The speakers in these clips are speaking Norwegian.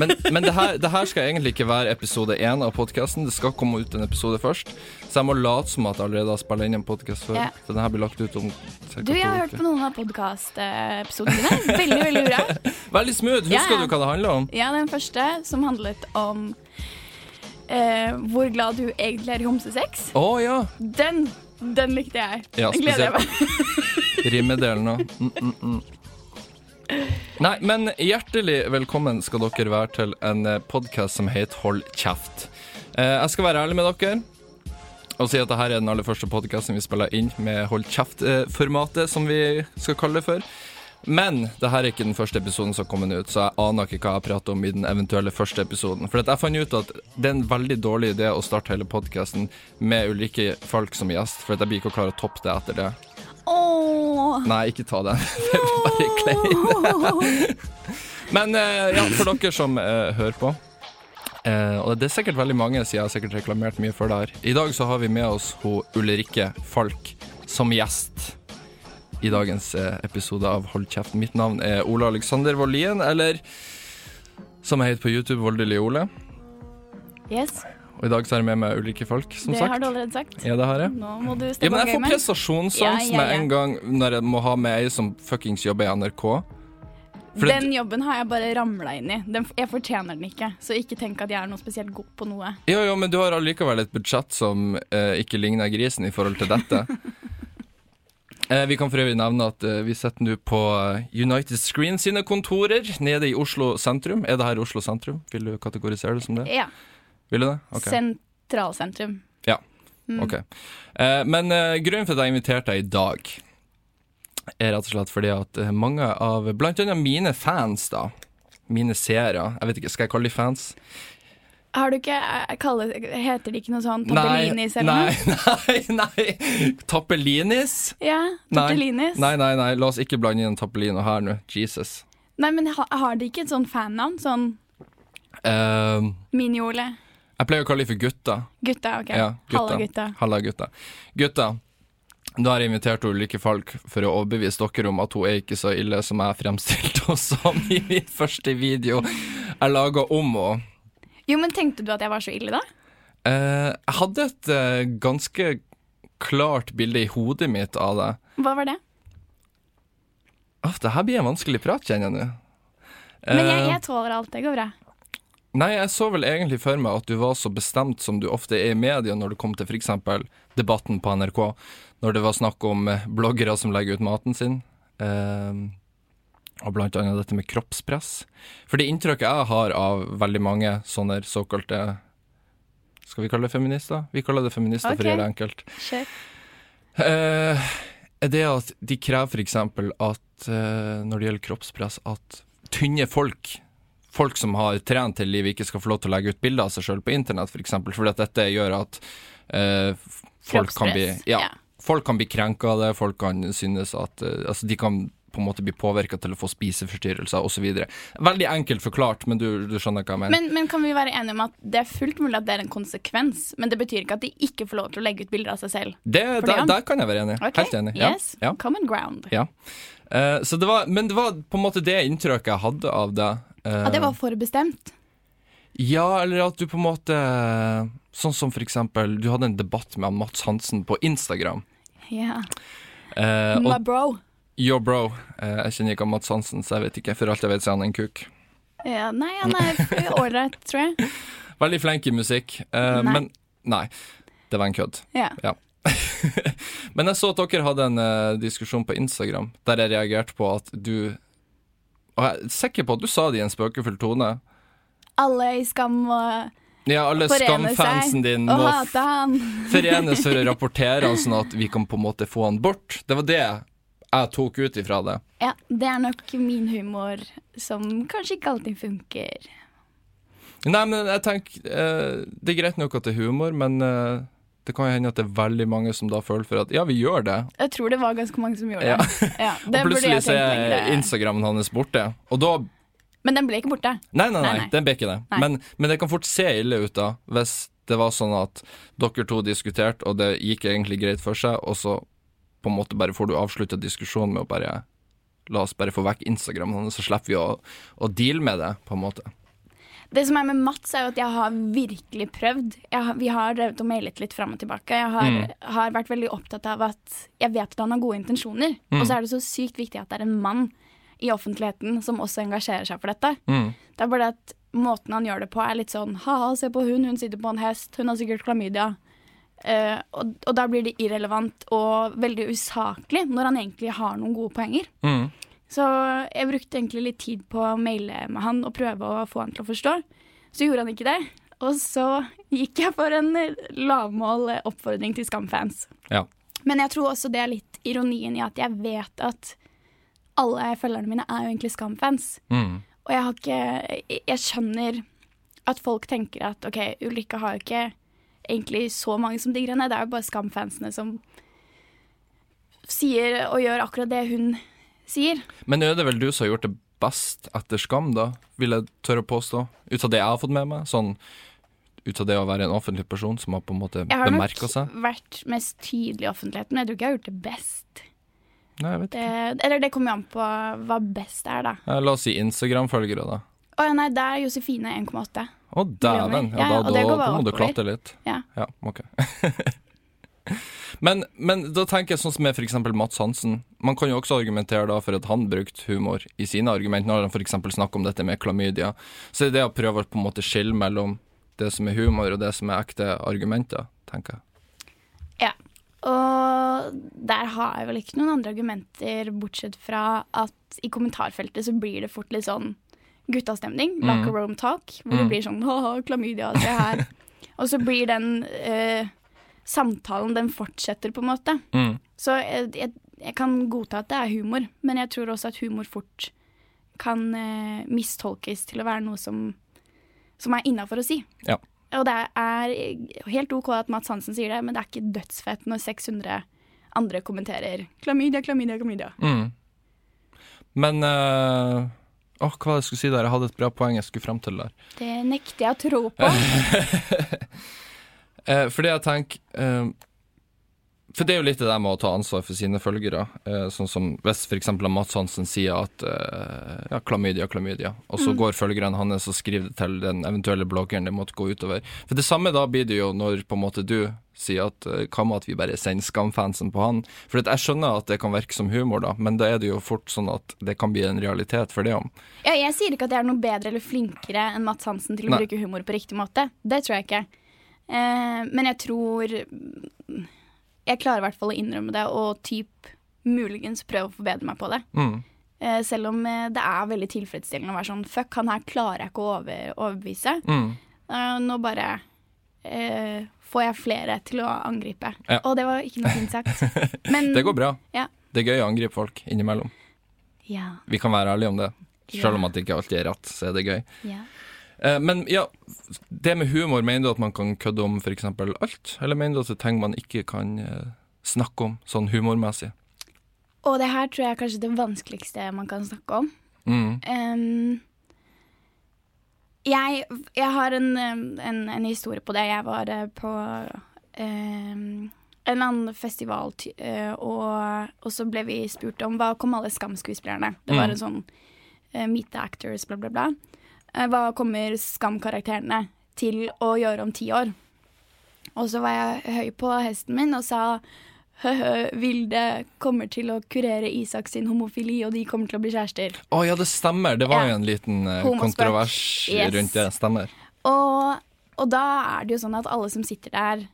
Men men det, her, det her skal egentlig ikke være episode én av podkasten. Det skal komme ut en episode først. Så jeg må late som at jeg allerede har spilt inn en podkast før. Ja. Så den her blir lagt ut om Du, jeg har hørt på noen av podkastepisodene dine. Veldig, veldig bra. Veldig smooth. Husker Ja, du hva det handler om? Ja, den første som handlet om eh, hvor glad du egentlig er i homsesex. Å ja. Den, den likte jeg. Ja, Den gleder jeg meg. Rimedelen òg. Mm, mm, mm. Nei, men hjertelig velkommen skal dere være til en podkast som heter Hold kjeft. Eh, jeg skal være ærlig med dere og si at dette er den aller første podkasten vi spiller inn med Hold kjeft-formatet, som vi skal kalle det for. Men det her er ikke den første episoden som har kommet ut, så jeg aner ikke hva jeg prater om i den eventuelle første episoden. For jeg fant ut at det er en veldig dårlig idé å starte hele podkasten med ulike folk som gjest, for jeg blir ikke å klare å toppe det etter det. Åh. Nei, ikke ta den. Det er bare klein. Men eh, ja, for dere som uh, hører på. uh, og det er sikkert veldig mange, siden jeg har sikkert reklamert mye for det her. I dag så har vi med oss ho Ulrikke Falk som gjest i dagens uh, episode av Hold kjeft. Mitt navn er Ole Alexander Vollien, eller som jeg heter på YouTube, Voldelig Ole. Yes, Og i dag så er jeg med meg ulike folk, som det har du allerede sagt. Ja, det har jeg. Nå må du Ja, men jeg får gamet. prestasjonsangst Ja, ja, med en gang når jeg må ha med ei som fuckings jobber i NRK. For det- Den jobben har jeg bare ramla inn i. Den, jeg fortjener den ikke, så ikke tenk at jeg er noe spesielt god på noe. Jo, jo, men du har allikevel et budsjett som eh, ikke ligner grisen i forhold til dette. eh, vi kan for øvrig nevne at eh, vi sitter nå på eh, United Screen sine kontorer nede i Oslo sentrum. Er det her Oslo sentrum? Vil du kategorisere det som det? Ja. Vil du det? Okay. Sentralsentrum. Mm. Ok. Eh, men eh, grunnen for at jeg inviterte deg i dag, er rett og slett fordi at eh, mange av blant annet mine fans, da, mine seere Jeg vet ikke, skal jeg kalle de fans? Har du ikke eh, kalle, Heter det ikke noe sånn Tappelinis eller noe? nei, nei. nei. Tappelinis? Ja, Nei. Tortellinis. Nei, nei, nei, la oss ikke blande inn Tappelino her nå. Jesus. Nei, men ha, har de ikke et sånn fannavn? Sånn Eh, Mini-Ole? Jeg pleier å kalle dem for gutta. Gutta, OK. Ja, gutta. Gutta. Halla, gutta. Gutta, da har jeg invitert Ulrikke Falk for å overbevise dere om at hun er ikke så ille som jeg fremstilte henne som i min første video jeg laga om henne. Jo, men tenkte du at jeg var så ille, da? Eh, jeg hadde et eh, ganske klart bilde i hodet mitt av det. Hva var det? Åh, det her blir en vanskelig prat, kjenner jeg nå. Men jeg, Eh, jeg tåler alt. Det går bra. Nei, jeg så vel egentlig for meg at du var så bestemt som du ofte er i media når det kom til f.eks. debatten på NRK, når det var snakk om eh, bloggere som legger ut maten sin, eh, og blant annet dette med kroppspress. For det inntrykket jeg har av veldig mange sånne såkalte Skal vi kalle det feminister? Vi kaller det feminister for å gjøre det enkelt. Kjør. Eh, er det at de krever f.eks. at eh, når det gjelder kroppspress, at tynne folk, folk som har trent hele livet, ikke skal få lov til å legge ut bilder av seg sjøl på internett, f.eks. For eksempel, fordi at dette gjør at eh, folk kan bli ja. Folk kan bli krenka av det, folk kan synes at eh, Altså, de kan på en måte blir påvirka til å få spiseforstyrrelser osv. Veldig enkelt forklart, men du, du skjønner hva jeg mener. Men, men kan vi være enige om at det er fullt mulig at det er en konsekvens, men det betyr ikke at de ikke får lov til å legge ut bilder av seg selv? det, der, der kan jeg være enig. Okay. Helt enig. Ja, Yes, ja. common ground. Ja. Uh, så det var, men det var på en måte det inntrykket jeg hadde av det. Uh, At det var forbestemt? Ja, eller at du på en måte Sånn som for eksempel Du hadde en debatt med Mats Hansen på Instagram. Ja. Uh, My og bro. Yo, bro. Eh, jeg kjenner ikke Mats Hansen, så jeg vet ikke. For alt jeg vet, så er han en kuk. Ja, nei, han er ålreit, tror jeg. Veldig flink i musikk. Uh, Nei. Men nei. Det var en kødd. Ja. Men jeg så at dere hadde en uh, diskusjon på Instagram der jeg reagerte på at du Og jeg er sikker på at du sa det i en spøkefull tone. Alle i Skam og Ja, alle skamfansen din må forenes for å rapportere sånn at vi kan på en måte få han bort. Det var det jeg tok ut ifra det. Ja, det er nok min humor som kanskje ikke alltid funker. Nei, men jeg tenker eh, Det er greit nok at det er humor, men eh, det kan jo hende at det er veldig mange som da føler for at ja, vi gjør det. Jeg tror det var ganske mange som gjorde Ja. det. Ja, det og plutselig så er. Instagrammen hans borte. Og da Men den ble ikke borte. Nei, nei, Nei, nei. den ble ikke det. Men, men det kan fort se ille ut da, hvis det var sånn at dere to diskuterte, og det gikk egentlig greit for seg, og så på en måte bare får du avslutta diskusjonen med å bare la oss bare få vekk Instagram, så slipper vi å, å deale med det, på en måte. Det som er med Mats, er jo at jeg har virkelig prøvd. Har, vi har drevet og mailet litt fram og tilbake. Jeg har, mm. har, vært veldig opptatt av at jeg vet at han har gode intensjoner. Mm. Og så er det så sykt viktig at det er en mann i offentligheten som også engasjerer seg for dette. Mm. Det er bare at måten han gjør det på, er litt sånn ha-ha, se på hun, hun sitter på en hest, hun har sikkert klamydia. Uh, og, og, da blir det irrelevant og veldig usaklig, når han egentlig har noen gode poenger. Mm. Så jeg brukte egentlig litt tid på å maile med han og prøve å få han til å forstå. Så gjorde han ikke det. Og så gikk jeg for en lavmål oppfordring til Skam-fans. Ja. Men jeg tror også det er litt ironien i at jeg vet at alle følgerne mine er jo egentlig Skam-fans. Mm. Og jeg har ikke Jeg skjønner at folk tenker at OK, Ulrikke har jo ikke egentlig så mange som digger henne. Det er jo bare Skam-fansene som sier og gjør akkurat det hun sier. Men er det vel du som har gjort det best etter Skam, da, vil jeg tørre å påstå? Ut av det jeg har fått med meg? Sånn ut av det å være en offentlig person som har på en måte bemerka seg? Jeg har nok vært mest tydelig i offentligheten, men jeg tror ikke jeg har gjort det best. Nei, jeg vet ikke. Det, eller det kommer jo an på hva best er, da. La oss si Instagram-følgere, da. Å ja, nei, det er Josefine 1,8. Å dæven! Ja, ja, da, da, da, må du klatre litt. Ja. ja ok. Men, men, da tenker jeg sånn som med f.eks. Mats Hansen. Man kan jo også argumentere da for at han brukte humor i sine argument, når han f.eks. snakker om dette med klamydia. Så det er det å prøve å på en måte skille mellom det som er humor, og det som er ekte argumenter, tenker jeg. Ja. Og der har jeg vel ikke noen andre argumenter, bortsett fra at i kommentarfeltet så blir det fort litt sånn guttastemning. Mm. Locker room talk. Hvor mm. det blir sånn ha klamydia, se her. og så blir den eh, samtalen den fortsetter, på en måte. Mm. Så jeg, jeg, jeg, kan godta at det er humor, men jeg tror også at humor fort kan eh, mistolkes til å være noe som, som er innafor å si. Ja. Og det er helt OK at Mats Hansen sier det, men det er ikke dødsfett når 600 andre kommenterer 'klamydia, klamydia, klamydia'. Mm. Men uh, Åh, hva var det jeg skulle si der? Jeg hadde et bra poeng jeg skulle frem til der. Det nekter jeg å tro på. Eh, fordi jeg tenker eh, For det er jo litt det der med å ta ansvar for sine følgere. Eh, sånn som hvis f.eks. Mats Hansen sier at eh, ja, klamydia, klamydia, og så mm. går følgerne hans og skriver det til den eventuelle bloggeren det måtte gå utover. For det samme da blir det jo når på en måte du sier at eh, hva med at vi bare sender skamfansen på han? For jeg skjønner at det kan virke som humor, da, men da er det jo fort sånn at det kan bli en realitet for det om. Ja, jeg sier ikke at jeg er noe bedre eller flinkere enn Mats Hansen til å Nei. bruke humor på riktig måte. Det tror jeg ikke. Eh, men jeg tror Jeg klarer i hvert fall å innrømme det, og typ muligens prøve å forbedre meg på det. Mm. Eh, selv om eh, det er veldig tilfredsstillende å være sånn Fuck, han her klarer jeg ikke å over, overbevise. Mm. Eh, nå bare får jeg flere til å angripe. Ja. Og det var ikke noe fint sagt. Men, det går bra. Ja. Det er gøy å angripe folk innimellom. Ja. Vi kan være ærlige om det. Selv om at det ikke alltid er rett, så er det gøy. Ja. Eh, men ja, det med humor, mener du at man kan kødde om f.eks. alt? Eller mener du at det er ting man ikke kan eh, snakke om sånn humormessig? Og det her tror jeg er kanskje det vanskeligste man kan snakke om. Mm. Um, jeg, jeg, har en, en, en, historie på det. Jeg var eh, på um, en annen festival, uh, og, og, så ble vi spurt om hva kom alle Skam-skuespillerne. Det var mm. en sånn uh, Meet the Actors, bla, bla, bla. Eh, hva kommer Skam-karakterene til å gjøre om ti år? Og så var jeg høy på hesten min og sa Vilde kommer til å kurere Isak sin homofili, og de kommer til å bli kjærester. Å oh, ja, det stemmer. Det var jo en liten uh, kontrovers yes. rundt det. Stemmer. Og, og, da er det jo sånn at alle som sitter der,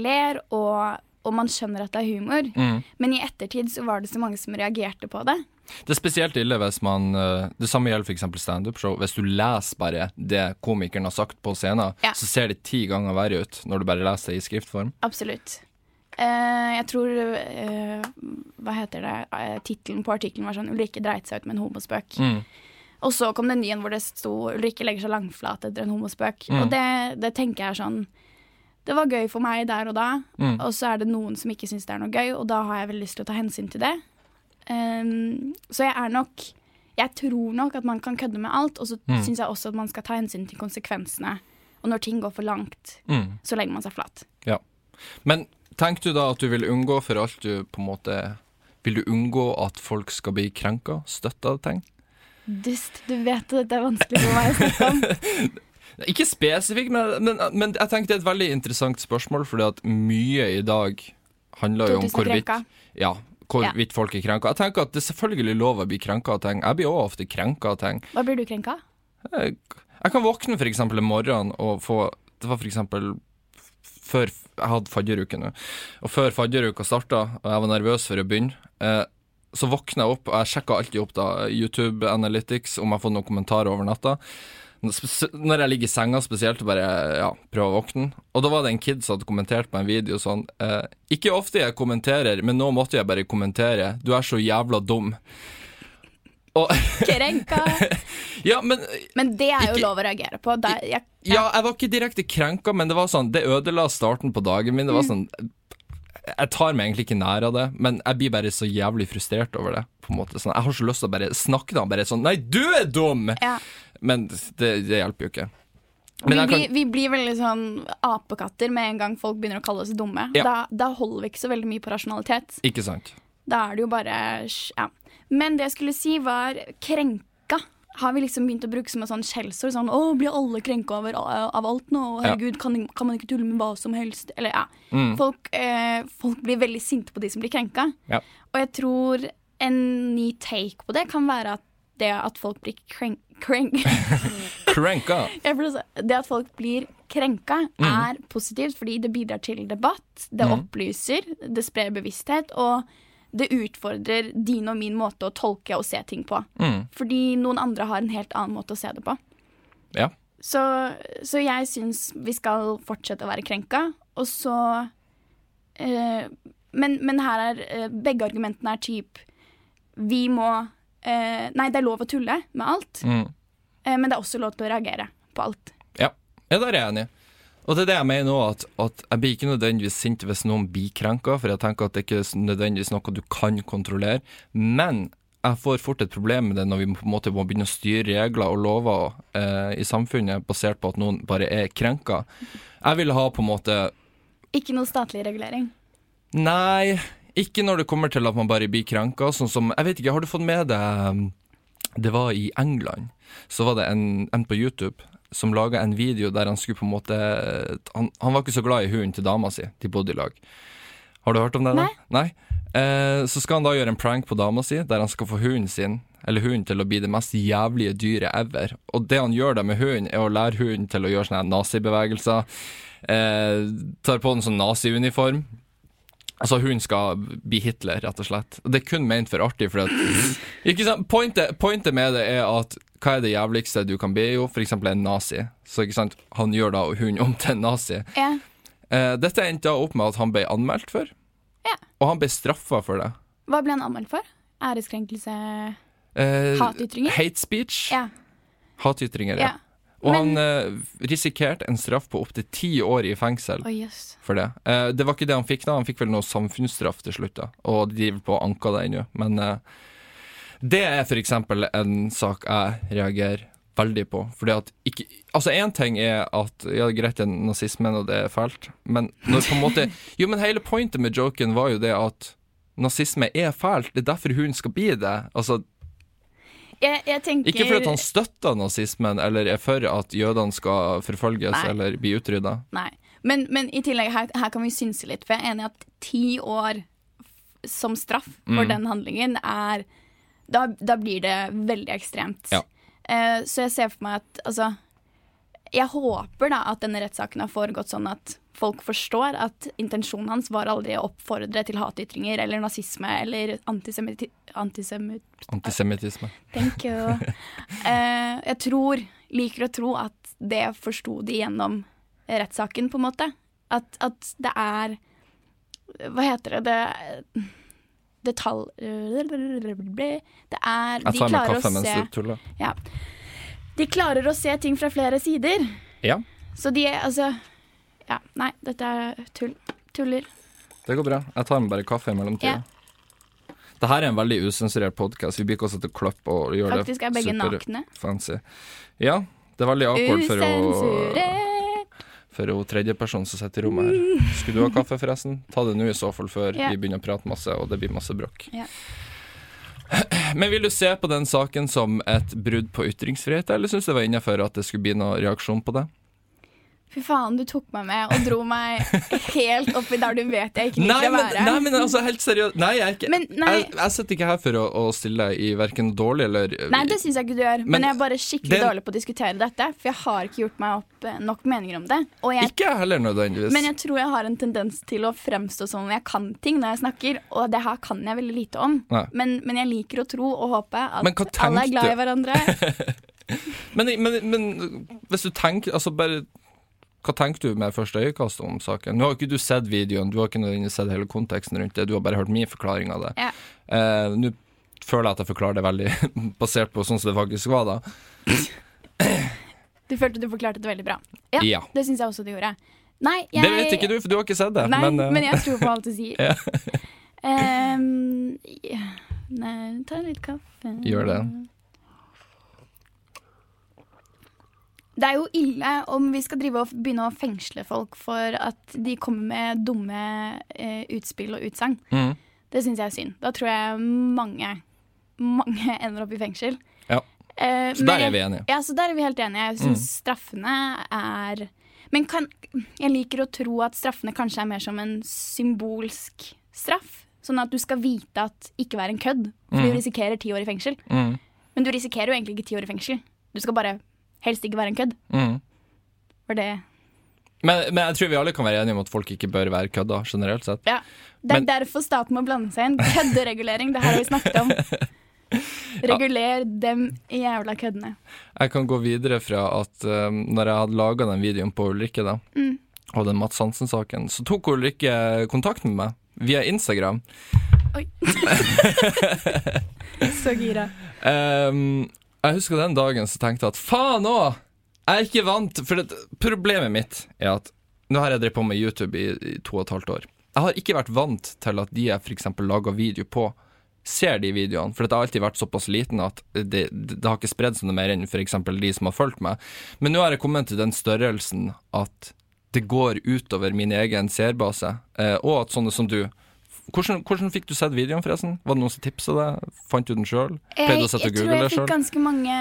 ler, og, og man skjønner at det er humor. Mm. Men i ettertid så var det så mange som reagerte på det. Det er spesielt ille hvis man eh, Det samme gjelder f.eks. standup-show. Hvis du leser bare det komikeren har sagt på scenen, ja. så ser det ti ganger verre ut når du bare leser det i skriftform. Absolutt. Uh, jeg tror uh, Hva heter det? Uh, Tittelen på artikkelen var sånn 'Ulrikke dreit seg ut med en homospøk'. Mm. Og så kom det en ny en hvor det sto 'Ulrikke legger seg langflat etter en homospøk'. Mm. Og det, det, tenker jeg er sånn Det var gøy for meg der og da, mm. og så er det noen som ikke syns det er noe gøy, og da har jeg veldig lyst til å ta hensyn til det. Um, så jeg er nok Jeg tror nok at man kan kødde med alt, og så mm. syns jeg også at man skal ta hensyn til konsekvensene. Og når ting går for langt, mm. så legger man seg flat. Ja. Men tenk du da at du vil unngå for alt du på en måte Vil du unngå at folk skal bli krenka, støtta av ting? Dust, du vet at dette er vanskelig for meg å snakke om. Ikke spesifikt, men, men, men jeg tenker det er et veldig interessant spørsmål, fordi at mye i dag handler jo om hvorvidt ja, hvorvidt folk er krenka. Jeg tenker at det er selvfølgelig lov å bli krenka av ting. Jeg blir også ofte krenka av ting. Hva blir du krenka? Jeg, jeg kan våkne eksempel en morgen og få Det var eksempel før Jeg hadde fadderuke nå. Og før fadderuka starta, og jeg var nervøs for å begynne, eh, så våkna jeg opp, og jeg sjekka alltid opp da YouTube Analytics om jeg har fått noen kommentarer over natta. Når jeg ligger i senga spesielt, bare ja, prøver å våkne. Og da var det en kid som hadde kommentert på en video sånn eh, Ikke ofte jeg kommenterer, men nå måtte jeg bare kommentere. Du er så jævla dum. Og Krenka! Ja, men Men det er jo Ikke- lov å reagere på. Da, jeg, Ja, jeg var ikke direkte krenka, men det var sånn Det ødela starten på dagen min. Det var sånn Jeg tar meg egentlig ikke nær av det, men jeg blir bare så jævlig frustrert over det. På en måte sånn, Jeg har så lyst til å bare snakke da, bare sånn Nei, du er dum! ja. Men det, det hjelper jo ikke. vi, jeg blir, vi blir veldig sånn apekatter med en gang folk begynner å kalle oss dumme. Ja. Da, da holder vi ikke så veldig mye på rasjonalitet. Ikke sant? Da er det jo bare ja. Men det jeg skulle si, var krenka. Har vi liksom begynt å bruke som et sånn skjellsord? Sånn 'Å, blir alle krenka over, av alt nå?' Herregud, kan, kan man ikke tulle med hva som helst? Eller ja. Mm. Folk, eh, folk blir veldig sinte på de som blir krenka. Ja. Og jeg tror en ny take på det kan være at det at folk blir krenk... krenk si- det at folk blir krenka, er positivt fordi det bidrar til debatt, det opplyser, det sprer bevissthet, og det utfordrer din og min måte å tolke og se ting på. Mm. Fordi noen andre har en helt annen måte å se det på. Ja. Så, så jeg syns vi skal fortsette å være krenka, og så eh, men, men her er eh, begge argumentene er typ Vi må eh, Nei, det er lov å tulle med alt, Mm. eh, men det er også lov til å reagere på alt. Ja. ja, der er jeg enig. Og det er det jeg mener nå, at, at jeg blir ikke nødvendigvis sint hvis noen blir krenka, for jeg tenker at det ikke er nødvendigvis noe du kan kontrollere. Men jeg får fort et problem med det når vi på en måte må begynne å styre regler og lover eh, i samfunnet basert på at noen bare er krenka. Jeg vil ha på en måte Ikke noe statlig regulering. Nei, ikke når det kommer til at man bare blir krenka. Sånn som Jeg vet ikke, har du fått med deg Det var i England. Så var det en, en på YouTube som laga en video der han skulle på en måte Han, han var ikke så glad i hunden til dama si. De bodde i lag. Har du hørt om det? da? Nei. Eh, så skal han da gjøre en prank på dama si, der han skal få hunden sin eller hunden til å bli det mest jævlige dyret ever. Og det han gjør da med hunden, er å lære hunden til å gjøre sånne nazibevegelser. Eh, tar på en sånn naziuniform. Altså, hun skal bli Hitler, rett og slett. Det er kun ment for artig, for at ikke sant? Pointet, pointet med det er at hva er det jævligste du kan be Jo, for eksempel en nazi. Så ikke sant, han gjør da hun om til en nazi. Ja. Eh, dette endte da opp med at han ble anmeldt for, Ja. og han ble straffa for det. Hva ble han anmeldt for? Æreskrenkelse Eh, Hatytringer? Hate speech. Ja. Hatytringer, ja. ja. Og Men- han eh, risikerte en straff på opptil ti år i fengsel oh, yes. for det. Eh, det var ikke det han fikk, da. Han fikk vel noe samfunnsstraff til slutt, da. Og de driver på å anke det ennå. Men eh, det er eksempel en sak jeg reagerer veldig på. Fordi at ikke Altså, én ting er at Ja, greit, det er nazismen, og det er fælt, men når på en måte Jo, men hele pointet med joken var jo det at nazisme er fælt. Det er derfor hun skal bli det. Altså, Jeg, jeg tenker ikke fordi han støtter nazismen eller er for at jødene skal forfølges Nei. eller bli utrydda. Nei. Men, men i tillegg, her, her kan vi synse litt. For jeg er enig i at ti år som straff for Mm. den handlingen er da, da blir det veldig ekstremt. Ja. Eh, så jeg ser for meg at altså Jeg håper da at denne rettssaken har foregått sånn at folk forstår at intensjonen hans var aldri å oppfordre til hatytringer eller nazisme eller antisemitti... Antisemit... Antisemittisme. Thank you. Eh, jeg tror, liker å tro at det forsto de gjennom rettssaken, på en måte. At, at det er Hva heter det? Det Detalj... Det er Jeg De tar med klarer å se ja. De klarer å se ting fra flere sider. Ja, Så de er altså Ja, nei, dette er tull. Tuller. det går bra. Jeg tar med bare kaffe i mellomtida. Ja. Det her er en veldig usensurert podkast. Vi blir ikke også til å klappe og gjøre Faktisk er begge nakne. fancy. Ja, det er veldig awkward for å Usensurert. For hun tredjepersonen som sitter i rommet her. Skulle du ha kaffe, forresten? Ta det nå i så fall, før yeah. vi begynner å prate masse, og det blir masse bråk. Yeah. Men vil du se på den saken som et brudd på ytringsfrihet, eller syns du det var innafor at det skulle bli noen reaksjon på det? Fy faen, du tok meg med og dro meg helt oppi der du vet jeg ikke liker Nei, å men, være. nei, men altså, helt seriøst. Nei, jeg er ikke Men, nei. Jeg, jeg sitter ikke her for å, å stille deg i verken dårlig eller Nei, det syns jeg ikke du gjør, men, Men jeg er bare skikkelig det- dårlig på å diskutere dette. For jeg har ikke gjort meg opp eh, nok meninger om det. Jeg, Ikke jeg heller, nødvendigvis. men jeg tror jeg har en tendens til å fremstå som om jeg kan ting når jeg snakker, og det her kan jeg veldig lite om. Men, men jeg liker å tro og håpe at alle er glad i hverandre. Men, men, men hvis du tenker Altså bare Hva tenker du med første øyekast om saken? Nå har ikke du sett videoen, du har ikke sett hele konteksten rundt det, du har bare hørt min forklaring av det. Ja. Eh, Nå føler jeg at jeg forklarer det veldig basert på sånn som det faktisk var, da. Du følte du forklarte det veldig bra. Ja, Ja. det syns jeg også du gjorde. Nei, jeg Det vet ikke du, for du har ikke sett det. Nei, men, men, eh, jeg tror på alt du sier. Ja. um, ja. Nei, ta litt kaffe. Gjør det. Det er jo ille om vi skal drive og begynne å fengsle folk for at de kommer med dumme eh, utspill og utsagn. mm, Det syns jeg er synd. Da tror jeg mange, mange ender opp i fengsel. Ja. Eh, Så men der er vi enige. Ja, så der er vi helt enige. Jeg syns Mm. straffene er Men kan, jeg liker å tro at straffene kanskje er mer som en symbolsk straff. Sånn at du skal vite at ikke vær en kødd, for Mm. du risikerer ti år i fengsel. Mm, Men du risikerer jo egentlig ikke ti år i fengsel. Du skal bare helst ikke være en kødd. mm. For det Men, men jeg tror vi alle kan være enige om at folk ikke bør være kødda, generelt sett. Ja. Det er Men- derfor staten må blande seg inn. Kødderegulering, det her har vi snakket om. Reguler dem jævla køddene. Jeg kan gå videre fra at um, når jeg hadde laga den videoen på Ulrikke, da, Mm. og den Mats Hansen-saken, så tok Ulrikke kontakt med meg via Instagram. Oi. Så gira. Um, jeg husker den dagen så tenkte jeg at faen òg! Jeg er ikke vant For det, problemet mitt er at nå har jeg drevet på med YouTube i, i to og et halvt år. Jeg har ikke vært vant til at de jeg f.eks. lager video på, ser de videoene. For det har alltid vært såpass liten at det, det, har ikke spredd seg noe mer enn f.eks. de som har fulgt meg. Men nå har jeg kommet til den størrelsen at det går utover min egen seerbase, eh, og at sånne som du hvordan, hvordan fikk du sett videoen, forresten? Var det noen som tipsa deg? Fant du den sjøl? Pleide du å sette jeg tror google jeg fikk ganske mange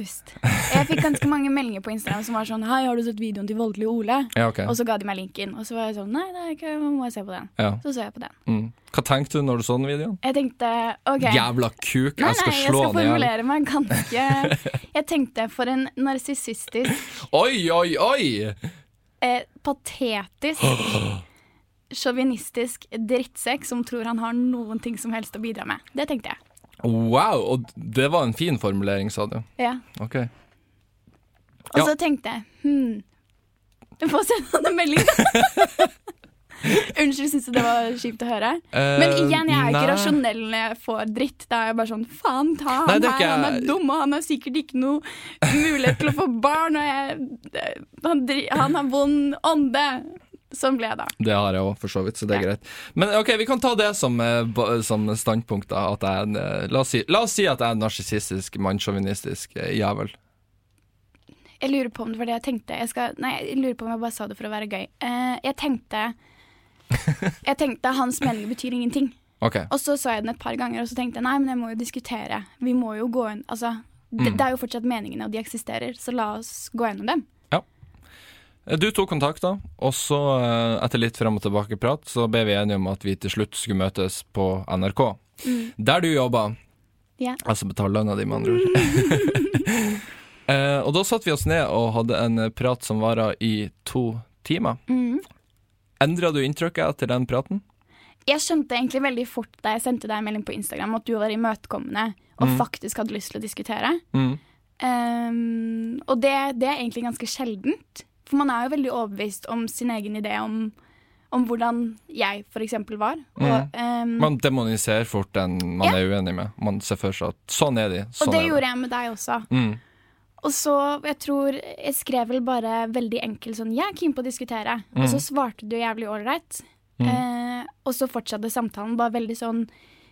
Dust. Jeg fikk ganske mange meldinger på Instagram som var sånn Hei, har du sett videoen til Voldelig Ole? Ja, okay. Og så ga de meg linken. Og så var jeg sånn Nei, er ikke, må jeg se på den. Ja. Så så jeg på den. Mm. Hva tenkte du når du så den videoen? Jeg tenkte OK. Jævla kuk, Nei, jeg skal nei, jeg slå skal i hjel. formulere meg ganske Jeg tenkte for en narsissistisk, Oi, oi, oi! eh, patetisk, sjåvinistisk drittsekk som tror han har noen ting som helst å bidra med. Det tenkte jeg. Wow, og det var en fin formulering, sa du. Ja. Ok. Og Ja. så tenkte jeg hm får sende han en melding, da. Unnskyld, syns du det var kjipt å høre? Men Eh, igjen, jeg er ikke rasjonell når jeg får dritt. Da er jeg bare sånn faen ta han Nei, er her, ikke- han er dum, og han har sikkert ikke noe mulighet til å få barn, og jeg, han, han har vond ånde. Sånn ble da. Det har jeg òg, for så vidt, så det er Ja. greit. Men ok, vi kan ta det som, eh, som standpunkt, da. At jeg eh, la, oss si, la oss si at jeg er en narsissistisk, mannssjåvinistisk eh, jævel. Jeg lurer på om det var det jeg tenkte. Jeg, skal, nei, jeg lurer på om jeg bare sa det for å være gøy. Uh, jeg tenkte Jeg tenkte hans meninger betyr ingenting. Okay. Og så sa jeg den et par ganger, og så tenkte jeg nei, men jeg må jo diskutere. Vi må jo gå inn Altså, det, Mm. det er jo fortsatt meningene, og de eksisterer, så la oss gå gjennom dem. Eh, Du tok kontakt, da, og så, eh, etter litt fram og tilbake-prat, så ble vi enige om at vi til slutt skulle møtes på NRK. Der du jobba. Ja. Altså betale lønna di, med andre ord. eh, og da satte vi oss ned og hadde en prat som vara i to timer. Mm. Endra du inntrykket etter den praten? Jeg skjønte egentlig veldig fort da jeg sendte deg en melding på Instagram at du var imøtekommende og Mm. faktisk hadde lyst til å diskutere. Mm. Um, og det, det er egentlig ganske sjeldent. For man er jo veldig overbevist om sin egen idé om, om hvordan jeg eksempel var. Og, um, Man demoniserer fort den man Ja. er uenig med. Man ser for seg at sånn er de. Sånn og det gjorde jeg med deg også. Mm. Og så, jeg tror Jeg skrev vel bare veldig enkelt sånn 'Jeg er keen på å diskutere'. Og så svarte du jævlig ålreit. Eh, og så fortsatte samtalen bare veldig sånn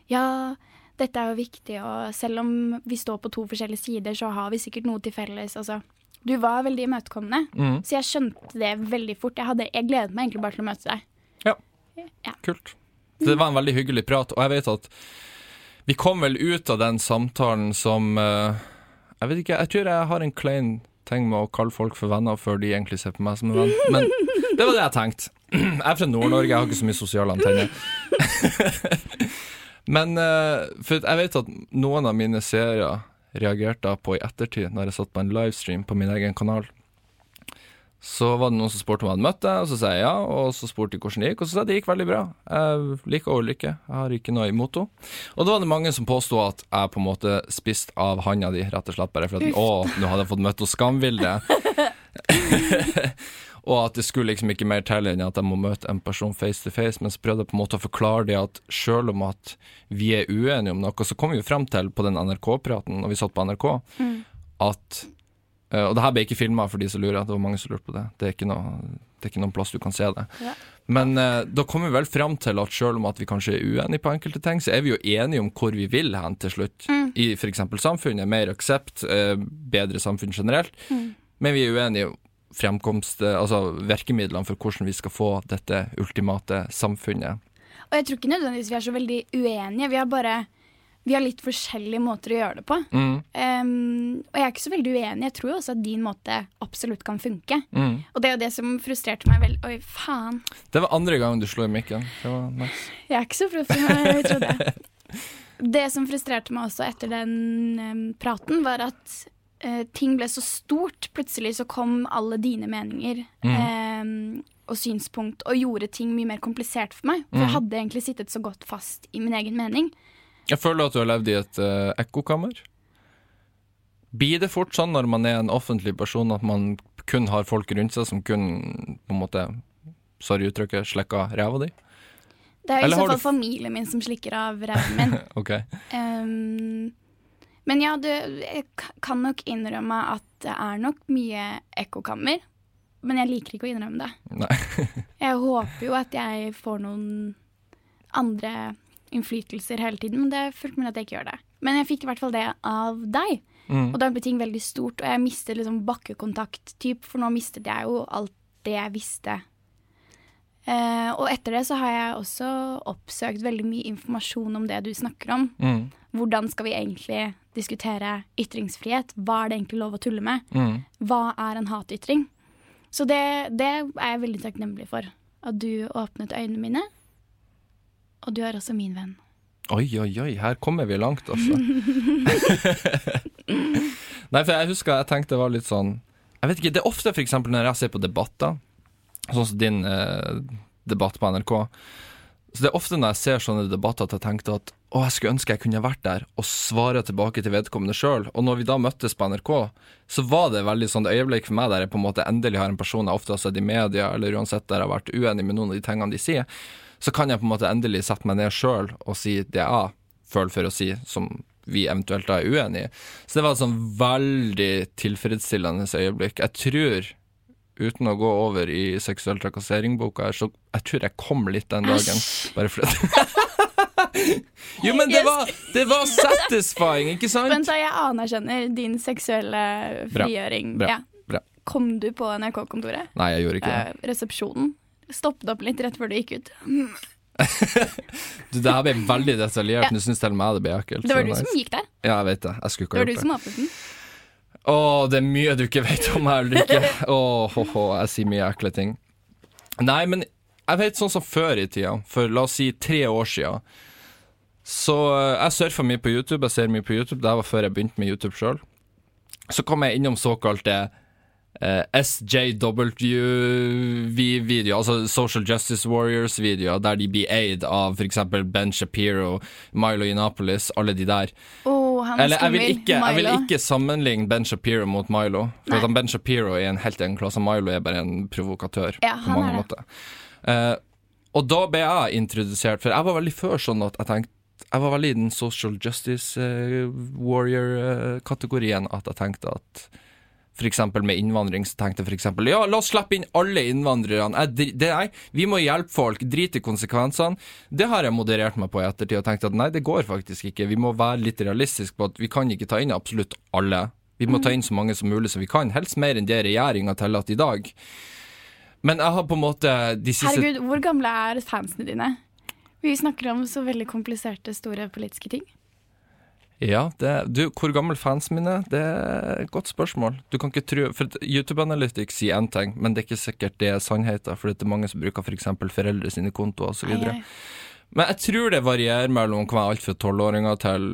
'Ja, dette er jo viktig, og selv om vi står på to forskjellige sider, så har vi sikkert noe til felles'. Altså. Du var veldig imøtekommende, Mm. så jeg skjønte det veldig fort. Jeg, hadde, jeg gledet meg egentlig bare til å møte deg. Ja, Kult. Det var en veldig hyggelig prat, og jeg vet at vi kom vel ut av den samtalen som uh, Jeg vet ikke, jeg tror jeg har en klein ting med å kalle folk for venner før de egentlig ser på meg som en venn, men det var det jeg tenkte. Jeg er fra Nord-Norge, jeg har ikke så mye sosiale antenner. men uh, for jeg vet at noen av mine seere reagerte på i ettertid, når jeg satt på en livestream på min egen kanal. Så var det noen som spurte om jeg hadde møtt deg, og så sa jeg ja. Og så spurte de hvordan det gikk, og så sa jeg det gikk veldig bra. Jeg liker å lykke, jeg har ikke noe imot henne. Og da var det mange som påsto at jeg på en måte spiste av handa di, rett og slett bare for at å, nå hadde jeg fått møtt henne Skamvilde. og at det skulle liksom ikke mer til enn at jeg må møte en person face to face. Men så prøvde jeg på en måte å forklare det at selv om at vi er uenige om noe, så kom vi jo frem til på den NRK-praten når vi satt på NRK, at Uh, og det her ble ikke filma for de som lurer. Det var mange som lurte på det. Det er ikke, noe, det er ikke noen plass du kan se det. Ja. Men uh, da kommer vi vel fram til at selv om at vi kanskje er uenige på enkelte ting, så er vi jo enige om hvor vi vil hen til slutt. I f.eks. samfunnet. Mer aksept, uh, bedre samfunn generelt. Men vi er uenige fremkomst, altså virkemidlene for hvordan vi skal få dette ultimate samfunnet. Og jeg tror ikke nødvendigvis vi er så veldig uenige. Vi har bare vi har litt forskjellige måter å gjøre det på. Mm, Um, og jeg er ikke så veldig uenig. Jeg tror jo også at din måte absolutt kan funke. mm. Og det er jo det som frustrerte meg veldig. Oi, faen. Det var andre gang du slo i mikken. Det var nice. Jeg er ikke så proff som jeg trodde. Det som frustrerte meg også etter den um, praten, var at eh, ting ble så stort. Plutselig så kom alle dine meninger em, og synspunkt og gjorde ting mye mer komplisert for meg. For jeg hadde egentlig sittet så godt fast i min egen mening. Jeg føler at du har levd i et uh, ekkokammer. Blir det fort sånn når man er en offentlig person at man kun har folk rundt seg som kun på en måte, sorry uttrykket, slikker ræva di? Det er i så fall du- familien min som slikker av ræven min. Ok. Ehm, men ja, du, jeg kan nok innrømme at det er nok mye ekkokammer. Men jeg liker ikke å innrømme det. Nei. Jeg håper jo at jeg får noen andre innflytelser hele tiden, men det er fullt mulig at jeg ikke gjør det. Men jeg fikk i hvert fall det av deg. Mm. Og da ble ting veldig stort, og jeg mistet liksom bakkekontakt, typ, for nå mistet jeg jo alt det jeg visste. Eh, og etter det så har jeg også oppsøkt veldig mye informasjon om det du snakker om. Mm. Hvordan skal vi egentlig diskutere ytringsfrihet? Hva er det egentlig lov å tulle med? Mm. Hva er en hatytring? Så det, det er jeg veldig takknemlig for. At du åpnet øynene mine. Og du er også min venn. Oi, oi, oi, her kommer vi langt, altså. Nei, for jeg husker jeg tenkte det var litt sånn Jeg vet ikke, det er ofte eksempel når jeg ser på debatter, sånn som din eh, debatt på NRK. Så det er ofte når jeg ser sånne debatter at jeg tenkte at å, jeg skulle ønske jeg kunne vært der og svare tilbake til vedkommende sjøl. Og når vi da møttes på NRK, så var det veldig sånn øyeblikk for meg der jeg på en måte endelig har en person jeg ofte har sett i media, eller uansett der jeg har vært uenig med noen av de tingene de sier, så kan jeg på en måte endelig sette meg ned sjøl og si det jeg føler for å si, som vi eventuelt da er uenige i. Så det var et sånn veldig tilfredsstillende øyeblikk. Jeg tror, uten å gå over i seksuell trakassering-boka her, så jeg tror jeg kom litt den dagen. Bare fordi Jo, men det var, det var satisfying, ikke sant? Vent, da, jeg anerkjenner din seksuelle frigjøring. Bra. Ja. Bra. Kom du på NRK-kontoret? Nei, jeg gjorde ikke det. Eh, resepsjonen? Stoppet opp litt rett før du gikk ut. Du, det her ble veldig detaljert. Ja. Nå syns til og med jeg det ble ekkelt. Det var du som gikk der. Ja, jeg vet det. Jeg skulle ikke var ha du gjort det. som åpnet den. Å, det er mye du ikke vet om her, Ulrikke. Å, ho, ho, jeg sier mye ekle ting. Nei, men jeg vet sånn som før i tida, for la oss si tre år siden, så eh, jeg surfa mye på YouTube, jeg ser mye på YouTube, det var før jeg begynte med YouTube sjøl. Så kom jeg innom såkalte eh, SJW-videoer, altså Social Justice Warriors-videoer, der de blir eid av f.eks. Ben Shapiro, Milo Inapolis, alle de der. Oh, han er Eller jeg vil, ikke, jeg vil ikke sammenligne Ben Shapiro mot Milo. For Nei. Ben Shapiro er en helt egen klasse, Milo er bare en provokatør Ja, på mange er måter. Eh, og da ble jeg introdusert, for jeg var veldig før sånn at jeg tenkte Jeg var veldig i den social justice uh, warrior-kategorien at jeg tenkte at eksempel med innvandring, så tenkte jeg eksempel ja, la oss slippe inn alle innvandrerne. Det, nei, vi må hjelpe folk, drit i konsekvensene. Det har jeg moderert meg på i ettertid og tenkt at nei, det går faktisk ikke. Vi må være litt realistiske på at vi kan ikke ta inn absolutt alle Vi må ta inn så mange som mulig som vi kan, helst mer enn det regjeringa tillater i dag. Men jeg har på en måte de siste Herregud, hvor gamle er fansene dine? Vi snakker om så veldig kompliserte, store politiske ting. Ja, det, du, hvor gammel fansen mine er, det er et godt spørsmål. Du kan ikke tro, for YouTube Analytics sier én ting, men det er ikke sikkert det er sannheten, for det er mange som bruker f.eks. For foreldre sine kontoer osv. Men jeg tror det varierer mellom hva alt fra 12-åringer til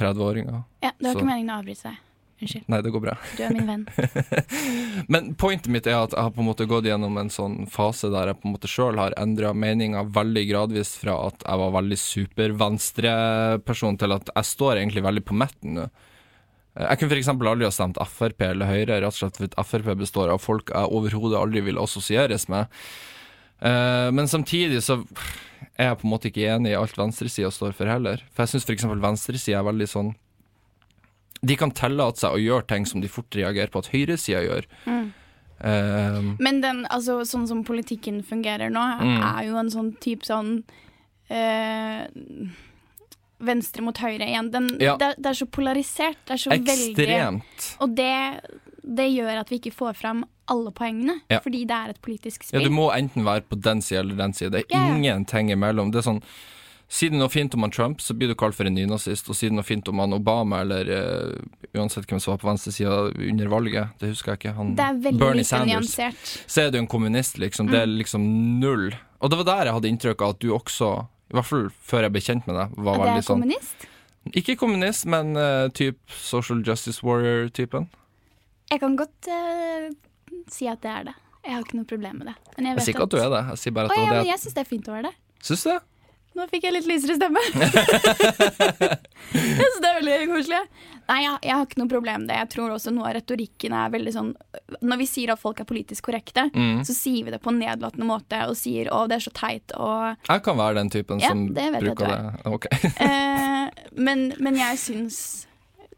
30-åringer. Ja, det var Så- ikke meningen å avbryte deg. Unnskyld. Nei, det går bra. Du er min venn. Men pointet mitt er at jeg har på en måte gått gjennom en sånn fase der jeg på en måte sjøl har endra meninga veldig gradvis fra at jeg var veldig supervenstreperson til at jeg står egentlig veldig på midten nå. Jeg kunne f.eks. aldri ha stemt Frp eller Høyre, rett og slett fordi Frp består av folk jeg overhodet aldri vil assosieres med. Eh, Men samtidig så er jeg på en måte ikke enig i alt venstresida står for heller. For jeg syns f.eks. venstresida er veldig sånn De kan tillate seg å gjøre ting som de fort reagerer på at høyresida gjør. Eh, Men den, altså, sånn som politikken fungerer nå, Mm. er jo en sånn type sånn uh, Venstre mot høyre igjen. Den, Ja. det, det er så polarisert. Det er så veldig ekstremt. Og det, det gjør at vi ikke får fram alle poengene, Ja. fordi det er et politisk Ja, du må enten være på den sida eller den sida. Det er yeah. ingenting imellom. Det er sånn Sier du noe fint om han Trump, så blir du kalt for en nynazist. Og sier du noe fint om han Obama, eller uh, uansett hvem som var på venstresida under valget, det husker jeg ikke, han det er veldig Bernie Sanders, nyansert. så er du en kommunist, liksom. Det er Mm. liksom null. Og det var der jeg hadde inntrykk av at du også, i hvert fall før jeg ble kjent med deg, var At veldig er sånn kommunist. Ikke kommunist, men uh, typ social justice warrior-typen. Jeg kan godt uh, si at det er det. Jeg har ikke noe problem med det. Men jeg Jeg sier ikke at du er det, jeg sier bare at det ja, det, men jeg syns det er fint å være det. Syns du det? Nå fikk jeg litt lysere stemme. så det er veldig koselig. Nei, jeg, jeg har ikke noe problem med det. Jeg tror også noe av retorikken er veldig sånn Når vi sier at folk er politisk korrekte, Mm. så sier vi det på en nedlatende måte og sier 'å, det er så teit' og Jeg kan være den typen Ja, som det bruker det. Ok. eh, men, men jeg syns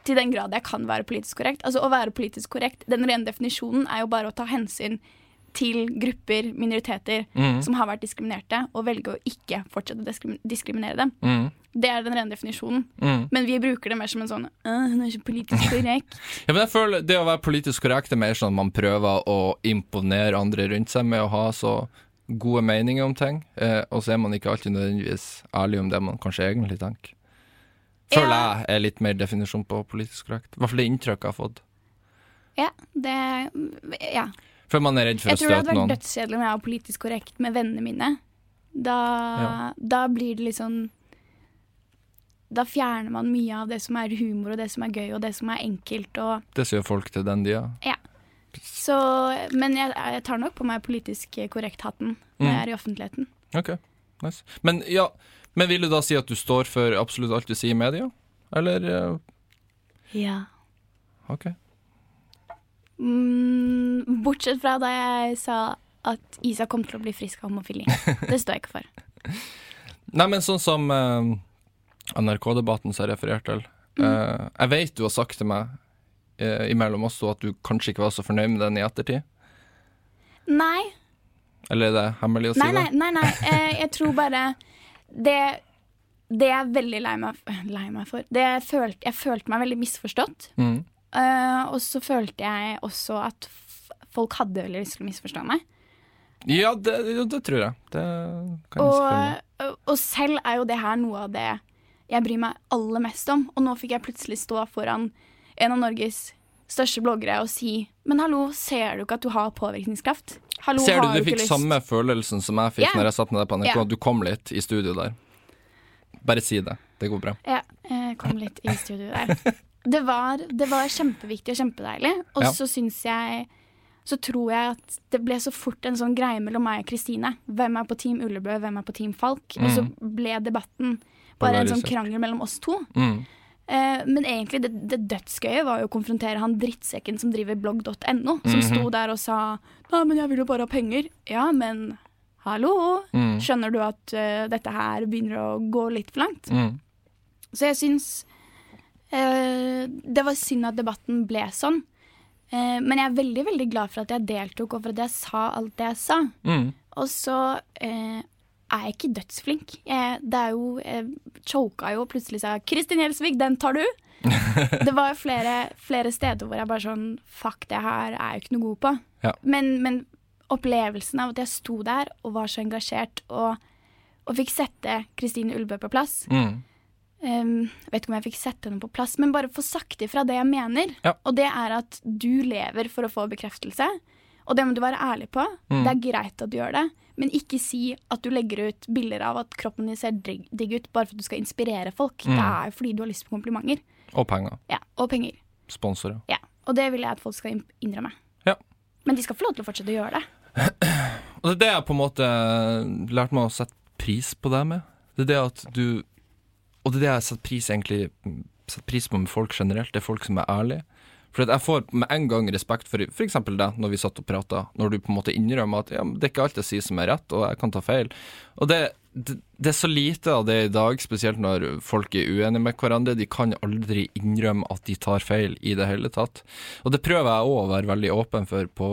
til den grad jeg kan være politisk korrekt Altså Å være politisk korrekt, den rene definisjonen er jo bare å ta hensyn til grupper, minoriteter, Mm. som har vært diskriminerte, og velge å ikke fortsette å diskriminere dem. Mm. Det er den rene definisjonen. Mm. Men vi bruker det mer som en sånn «Åh, Hun er ikke politisk korrekt. Ja, men jeg føler Det å være politisk korrekt er mer sånn at man prøver å imponere andre rundt seg med å ha så gode meninger om ting, eh, og så er man ikke alltid nødvendigvis ærlig om det man kanskje egentlig tenker. Føler Ja. jeg er litt mer definisjon på politisk korrekt. I hvert fall det inntrykket jeg har fått. ja, det Ja. For man er redd for Jeg å tror det hadde vært noen. dødskjedelig om jeg var politisk korrekt med vennene mine. Da, da blir det liksom Da fjerner man mye av det som er humor, og det som er gøy, og det som er enkelt, og Det sier folk til den tida. Så Men jeg, jeg tar nok på meg politisk korrekt-hatten når Mm. jeg er i offentligheten. Ok, nice. Men ja, men vil du da si at du står for absolutt alt du sier i media? Eller eh, Ja. OK. Mm, bortsett fra da jeg sa at Isa kom til å bli frisk av homofili. Det står jeg ikke for. Nei, men sånn som uh, NRK-debatten som jeg refererte til. Mm. Uh, jeg vet du har sagt til meg uh, imellom oss at du kanskje ikke var så fornøyd med den i ettertid. Nei, Eller er det hemmelig å si nei, nei. det? nei, nei. Eh, jeg tror bare det, det er veldig lei meg, lei meg for. Det jeg, følte, jeg følte meg veldig misforstått. Mm. Eh, og så følte jeg også at folk hadde veldig lyst til å misforstå meg. Ja, det, det tror jeg. Det kan jeg. Og, og selv er jo det her noe av det jeg bryr meg aller mest om. Og nå fikk jeg plutselig stå foran en av Norges største bloggere og si Men hallo, ser du ikke at du har påvirkningskraft? Hallo, Ser du har du fikk lyst? samme følelsen som jeg fikk yeah. når jeg satt med deg på NRK? Yeah. Du kom litt i studio der? Bare si det. Det går bra. Ja, jeg kom litt i studio der. Det var, det var kjempeviktig og kjempedeilig. Og Ja. så syns jeg Så tror jeg at det ble så fort en sånn greie mellom meg og Kristine. Hvem er på Team Ullebø, hvem er på Team Falk? Og så ble debatten bare en sånn krangel mellom oss to. Mm. Eh, men egentlig, det, det dødsgøye var jo å konfrontere han drittsekken som driver blogg.no, som Mhm. sto der og sa Nei, men jeg vil jo bare ha penger. Ja, men hallo? Mm. Skjønner du at uh, dette her begynner å gå litt for langt? Mm. Så jeg syns det var synd at debatten ble sånn. Eh, men jeg er veldig veldig glad for at jeg deltok, og for at jeg sa alt det jeg sa. Mm. Og så eh, er jeg ikke dødsflink. Jeg, det er jo Jeg choka jo og plutselig sa 'Kristin Gjelsvik, den tar du'. Det var flere, flere steder hvor jeg bare sånn Fuck, det her er jeg jo ikke noe god på. Ja. Men, men opplevelsen av at jeg sto der og var så engasjert og, og fikk sette Kristine Ulbø på plass Mm. Um, Jeg vet ikke om jeg fikk sette henne på plass, men bare få sagt ifra det jeg mener. Ja. Og det er at du lever for å få bekreftelse. Og det må du være ærlig på. Mm. Det er greit at du gjør det, men ikke si at du legger ut bilder av at kroppen din ser digg ut bare for at du skal inspirere folk. Mm. Det er fordi du har lyst på komplimenter. Og penger. Ja, Og penger. Sponsorer. Ja. Og det vil jeg at folk skal innrømme. Ja. Men de skal få lov til å fortsette å gjøre det. Og det er det jeg på en måte lærte meg å sette pris på det med. Det er det at du Og det er det jeg setter pris egentlig setter pris på med folk generelt. Det er folk som er ærlige. For jeg får med en gang respekt for f.eks. deg, når vi satt og prata, når du på en måte innrømmer at ja, det er ikke alt jeg sier som er rett, og jeg kan ta feil. Og det, det, det er så lite av det i dag, spesielt når folk er uenige med hverandre. De kan aldri innrømme at de tar feil i det hele tatt. Og det prøver jeg òg å være veldig åpen for på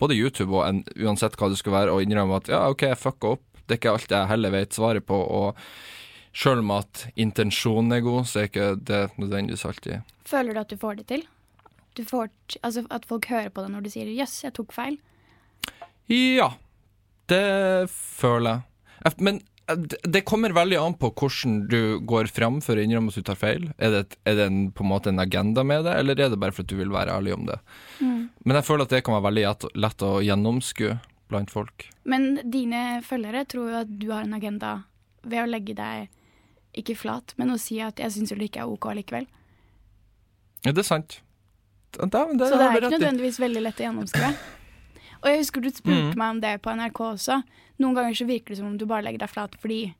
både YouTube og en, uansett hva det skulle være, å innrømme at ja, OK, jeg fucka opp. Det er ikke alt jeg heller vet svaret på. og Sjøl om at intensjonen er god, så er ikke det nødvendigvis alltid Føler du at du får det til? Du får, altså At folk hører på deg når du sier 'jøss, jeg tok feil'? Ja, det føler jeg. Men eh, det- kommer veldig an på hvordan du går fram for å innrømme at du tar feil. Er det, er det en, på en måte en agenda med det, eller er det bare for at du vil være ærlig om det? Men jeg føler at det kan være veldig lett å gjennomskue blant folk. Men dine følgere tror jo at du har en agenda ved å legge deg ikke flat, men å si at 'jeg syns jo det ikke er OK likevel'. Ja, det er sant. Da, det, Så det er ikke nødvendigvis veldig lett å gjennomskue. Og jeg husker du spurte Mm. meg om det på NRK også. Noen ganger så virker det som om du bare legger deg flat fordi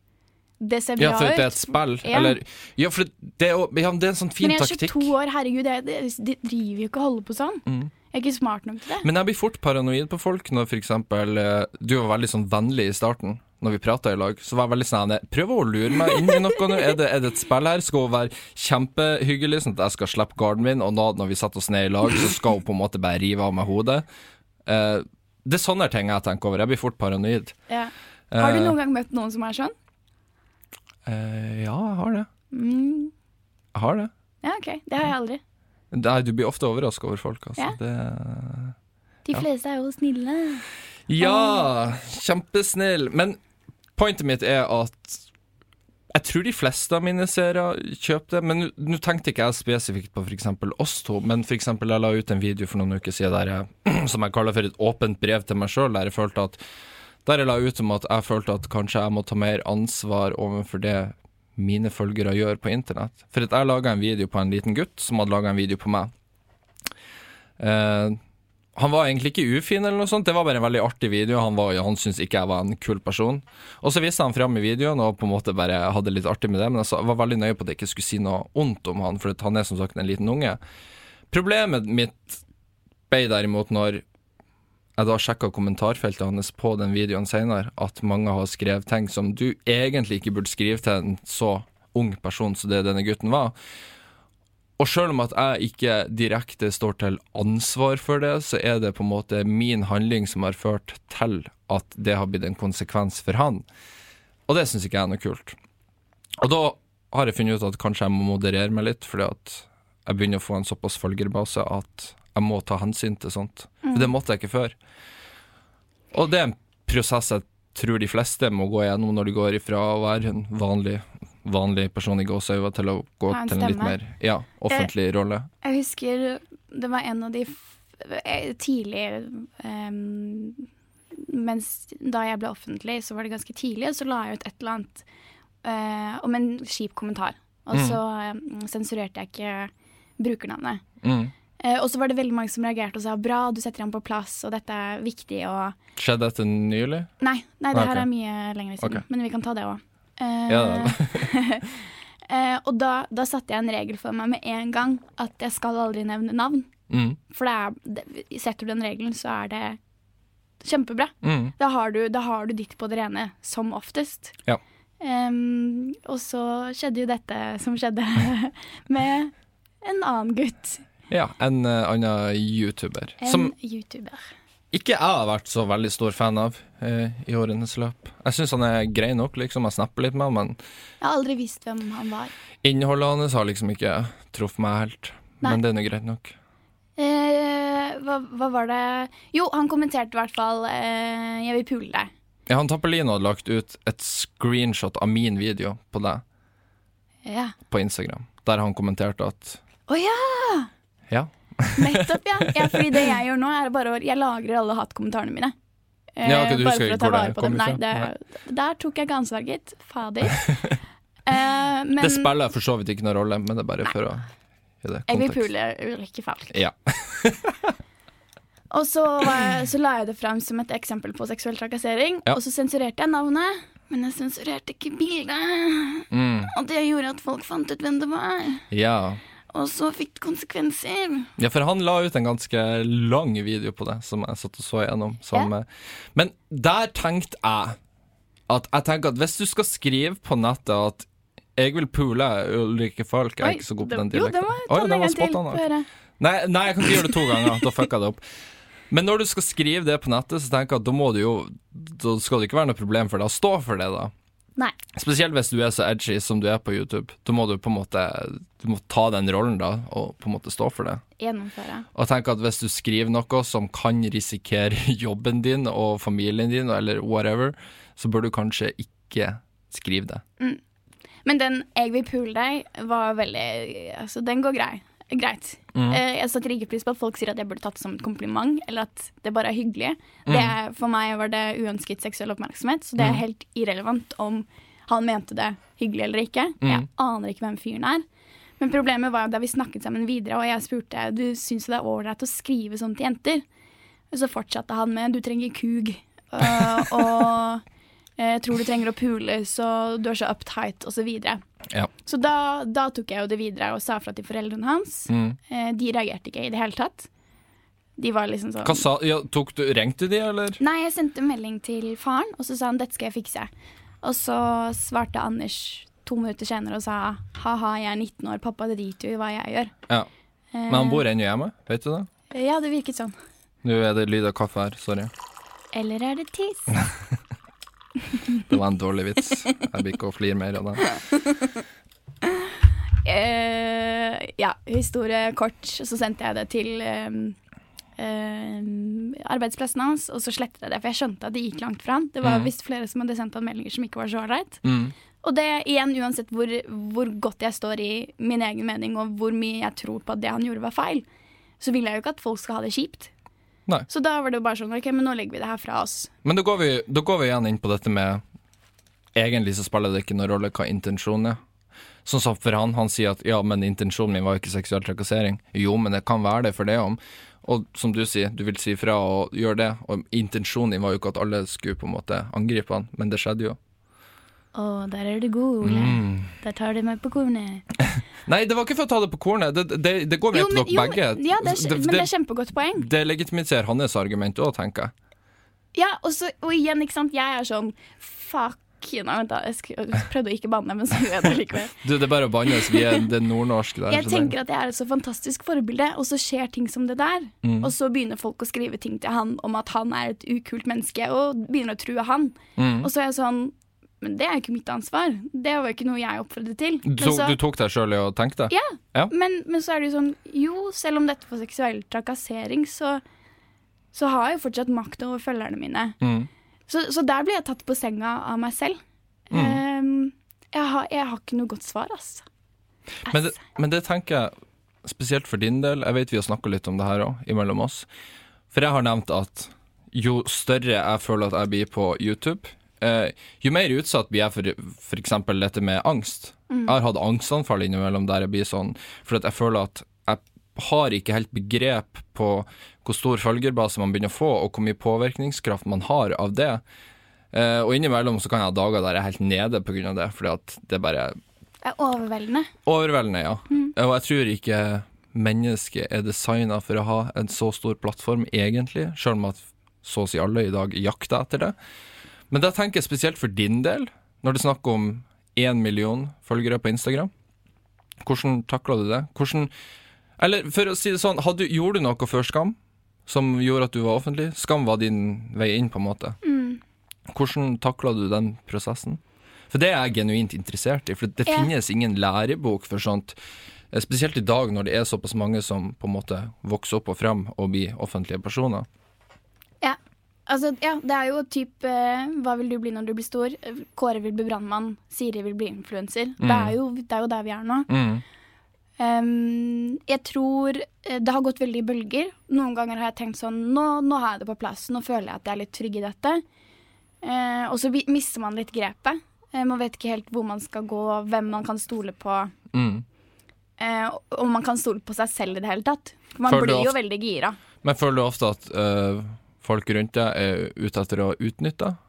det ser bra ut. Ja, for det er et spill. Ja. Eller Ja, for det er, ja, det er en sånn fin taktikk. Men jeg er taktikk. 22 år, herregud, jeg, det, de driver jo ikke og holder på sånn. Mm. Jeg er ikke smart nok til det. Men jeg blir fort paranoid på folk når eksempel eh, Du var veldig sånn vennlig i starten når vi prata i lag. Så var jeg veldig sånn Prøv å lure meg inn i noe nå. Er det, er det et spill her? Skal hun være kjempehyggelig, sånn at jeg skal slippe garden min, og nå når vi setter oss ned i lag, så skal hun på en måte bare rive av meg hodet? Eh, det er sånne ting jeg tenker over. Jeg blir fort paranoid. Ja. Har du Eh, noen gang møtt noen som er sånn? eh, ja, jeg har det. Mm. Jeg har det. Ja, OK. Det har jeg aldri. Nei, du blir ofte overraska over folk, altså. Ja. Det De Ja. fleste er jo snille. Ja, kjempesnill. Men pointet mitt er at jeg tror de fleste av mine seere kjøper det. Men nå- tenkte ikke jeg spesifikt på f.eks. oss to, men eksempel jeg la ut en video for noen uker siden der jeg, som jeg kaller for et åpent brev til meg sjøl, der jeg følte at der jeg la ut om at jeg følte at kanskje jeg må ta mer ansvar overfor det mine følgere gjør på internett. For at jeg laga en video på en liten gutt som hadde laga en video på meg. Eh, han var egentlig ikke ufin, eller noe sånt. Det var bare en veldig artig video. Han, han syntes ikke jeg var en kul person. Og så viste han fram i videoen og på en måte bare hadde litt artig med det, men jeg var veldig nøye på at jeg ikke skulle si noe ondt om han, for han er som sagt en liten unge. Problemet mitt ble derimot når jeg da sjekka kommentarfeltet hans på den videoen senere, at mange har skrevet ting som du egentlig ikke burde skrive til en så ung person som det denne gutten var. Og sjøl om at jeg ikke direkte står til ansvar for det, så er det på en måte min handling som har ført til at det har blitt en konsekvens for han. Og det syns ikke jeg er noe kult. Og da har jeg funnet ut at kanskje jeg må moderere meg litt, fordi at jeg begynner å få en såpass følgerbase at jeg må ta hensyn til sånt. For det måtte jeg ikke før. Og det er en prosess jeg tror de fleste må gå igjennom når de går ifra å være en vanlig, vanlig person i gåseøyne til å gå til en litt mer ja, offentlig rolle. Jeg husker det var en av de eh, tidlig em, Mens da jeg ble offentlig, så var det ganske tidlig, og så la jeg ut et eller annet uh, om en kjip kommentar. Og Mm. så em, sensurerte jeg ikke brukernavnet. Mm. Uh, og så var det veldig mange som reagerte og sa 'bra, du setter ham på plass', og dette er viktig, og Skjedde dette nylig? Nei, nei det Ok. her er mye lenger siden, Okay. men vi kan ta det òg. Ja, det Eh, og da, da satte jeg en regel for meg med en gang, at jeg skal aldri nevne navn. Mm. For det er, setter du den regelen, så er det kjempebra. Mm. Da har, du, da har du ditt på det rene, som oftest. Ja. Em, og så skjedde jo dette som skjedde med en annen gutt. Ja, en uh, annen YouTuber. En Som YouTuber. Ikke jeg har vært så veldig stor fan av eh, i årenes løp. Jeg syns han er grei nok, liksom. Jeg snapper litt med han, men Jeg har aldri visst hvem han var. innholdet hans har liksom ikke truffet meg helt. Nei. Men det er nå greit nok. Eh, hva, hva var det Jo, han kommenterte i hvert fall eh, 'Jeg vil pule deg'. Ja, han Tappelino hadde lagt ut et screenshot av min video på deg Ja. på Instagram, der han kommenterte at Å ja! ja, Nettopp, ja. ja. Fordi det jeg gjør nå, er bare å Jeg lagrer alle hatkommentarene mine. Eh, Ja, okay, du bare for å ta vare på dem. Nei, det, Nei, der tok jeg ikke ansvar, gitt. Fader. Eh, men Det spiller for så vidt ikke noen rolle, men det er bare for å gi det jeg vil kontekst. pule Ulrikke Falk. Ja. Og så, så la jeg det fram som et eksempel på seksuell trakassering, Ja. og så sensurerte jeg navnet. Men jeg sensurerte ikke bildet. Mm, Og det gjorde at folk fant ut hvem det var. ja. Og så fikk det konsekvenser. Ja, for han la ut en ganske lang video på det, som jeg satt og så igjennom. Som, eh, Men der tenkte jeg at jeg tenker at hvis du skal skrive på nettet at jeg vil pule ulike folk', jeg er ikke så god på den Jo, det var spot on. Nei, nei, jeg kan ikke gjøre det to ganger. Da fucka jeg det opp. Men når du skal skrive det på nettet, så tenker jeg at da må du jo Da skal det ikke være noe problem for deg å stå for det, da. Nei. Spesielt hvis du er så edgy som du er på YouTube. Da må du på en måte Du må ta den rollen, da, og på en måte stå for det. Gjennomføre. Og tenk at hvis du skriver noe som kan risikere jobben din og familien din, eller whatever, så bør du kanskje ikke skrive det. Men den 'jeg vil pule deg' var veldig Altså, den går grei. Greit. Mm. Eh, Jeg setter ikke pris på at folk sier at jeg burde tatt det som et kompliment, eller at det bare er hyggelig. Mm. er, for meg var det uønsket seksuell oppmerksomhet, så det er helt irrelevant om han mente det hyggelig eller ikke. Jeg Mm. aner ikke hvem fyren er. Men problemet var jo da vi snakket sammen videre, og jeg spurte du syns det er ålreit å skrive sånn til jenter. Og så fortsatte han med du trenger kug, Uh, og jeg tror du trenger å pule, så du er så uptight, og så videre. Ja. Så da, da tok jeg jo det videre og sa fra til foreldrene hans. Mm. Eh, de reagerte ikke i det hele tatt. De var liksom sånn sa ja, tok du, Ringte de, eller? Nei, jeg sendte melding til faren, og så sa han 'dette skal jeg fikse'. Og så svarte Anders to minutter senere og sa 'ha-ha, jeg er 19 år, pappa driter jo i hva jeg gjør'. Ja. Men han bor ennå hjemme, vet du det? Eh, Ja, det virket sånn. Nå er det lyd av kaffe her, sorry. Eller er det tiss? Det var en dårlig vits. Jeg blir ikke å flire mer av det. Uh, ja, historie kort, så sendte jeg det til eh, uh, arbeidsplassen hans, og så slettet jeg det, for jeg skjønte at det gikk langt fra han. Det var mm. visst flere som hadde sendt han meldinger som ikke var så ålreit. Mm. Og det igjen, uansett hvor, hvor godt jeg står i min egen mening, og hvor mye jeg tror på at det han gjorde var feil, så vil jeg jo ikke at folk skal ha det kjipt. Nei. Så da var det jo bare sånn, ok, men nå legger vi det her fra oss. Men da går, vi, da går vi igjen inn på dette med Egentlig så spiller det ikke noen rolle hva intensjonen er. Sånn som for han, han sier at ja, men intensjonen min var ikke seksuell trakassering. Jo, men det kan være det for det om. Og som du sier, du vil si fra og gjøre det. Og intensjonen din var jo ikke at alle skulle på en måte angripe han, men det skjedde jo. Å, der er du god, Ole. Mm. Der tar du meg på kornet. Nei, det var ikke for å ta det på kornet. Det, det, det går med til dere begge. men, ja, det er, men det er kjempegodt poeng. det legitimiserer hans argument òg, tenker jeg. Ja, og, så, og igjen, ikke sant, jeg er sånn fuck Nei, vent da, jeg prøvde å ikke banne, men så gjør jeg det likevel. Du, det er bare å bannes. Vi er det nordnorske der. Jeg tenker at jeg er et så fantastisk forbilde, og så skjer ting som det der. Mm. Og så begynner folk å skrive ting til han om at han er et ukult menneske, og begynner å true han. Mm. Og så er jeg sånn Men det er jo ikke mitt ansvar. Det var jo ikke noe jeg oppfordret til. Du, så, du tok deg sjøl i å tenke det? ja, Ja. Men, men så er det jo sånn Jo, selv om dette var seksuell trakassering, så, så har jeg jo fortsatt makt over følgerne mine. Mm. Så, så der blir jeg tatt på senga av meg selv. Mm. Um, jeg, har, jeg har ikke noe godt svar, altså. Men, det, men det tenker jeg spesielt for din del. Jeg vet vi har snakka litt om det her òg, imellom oss. For jeg har nevnt at jo større jeg føler at jeg blir på YouTube, eh, jo mer utsatt blir jeg for f.eks. dette med angst. Jeg har hatt angstanfall innimellom der jeg blir sånn, for jeg føler at jeg har ikke helt begrep på hvor stor følgerbase man begynner å få, og hvor mye påvirkningskraft man har av det. Eh, og innimellom så kan jeg ha dager der jeg er helt nede av det, fordi at det bare er overveldende. Overveldende, ja. Og jeg tror ikke mennesket er designa for å ha en så stor plattform, egentlig, sjøl om at så å si alle i dag jakter etter det. Men da tenker jeg spesielt for din del, når det er snakk om én million følgere på Instagram. Hvordan takla du det? Hvordan Eller for å si det sånn, hadde, gjorde du noe før Skam som gjorde at du var offentlig. Skam var din vei inn, på en måte. Mm. Hvordan takla du den prosessen? For det er jeg genuint interessert i, for det Ja. finnes ingen lærebok for sånt. Spesielt i dag når det er såpass mange som på en måte vokser opp og frem og blir offentlige personer. Ja. Altså, ja, det er jo typ eh, Hva vil du bli når du blir stor? Kåre vil bli brannmann. Siri vil bli influenser. Det, er jo- det er jo der vi er nå. Mm. Um, jeg tror eh, det har gått veldig i bølger. Noen ganger har jeg tenkt sånn Nå, nå har jeg det på plass. Nå føler jeg at jeg er litt trygg i dette. Uh, og så mister man litt grepet. Uh, man vet ikke helt hvor man skal gå, hvem man kan stole på. Mm. Uh, om man kan stole på seg selv i det hele tatt. Man Føler blir jo veldig gira. Men føler du ofte at eh, folk rundt deg er ute etter å utnytte deg?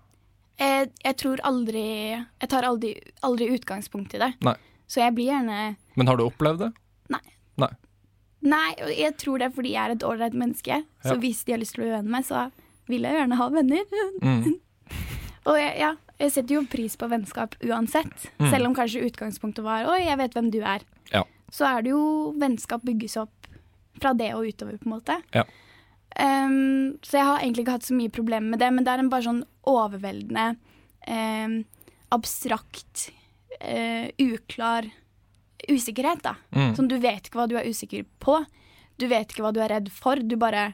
Eh, jeg tror aldri Jeg tar aldri, aldri utgangspunkt i det. Nei. Så jeg blir gjerne Men har du opplevd det? Nei. Nei. Nei, jeg tror det er fordi jeg er et ålreit menneske. Så Ja. hvis de har lyst til å bli venn med meg, så vil jeg gjerne ha venner. Mm. Og jeg, ja, jeg setter jo pris på vennskap uansett. Mm. Selv om kanskje utgangspunktet var 'oi, jeg vet hvem du er'. Ja. Så er det jo vennskap bygges opp fra det og utover, på en måte. Ja. Ehm, så jeg har egentlig ikke hatt så mye problemer med det, men det er en bare sånn overveldende, um, abstrakt, uh, uklar usikkerhet, da. Mm. Sånn, du vet ikke hva du er usikker på. Du vet ikke hva du er redd for. Du bare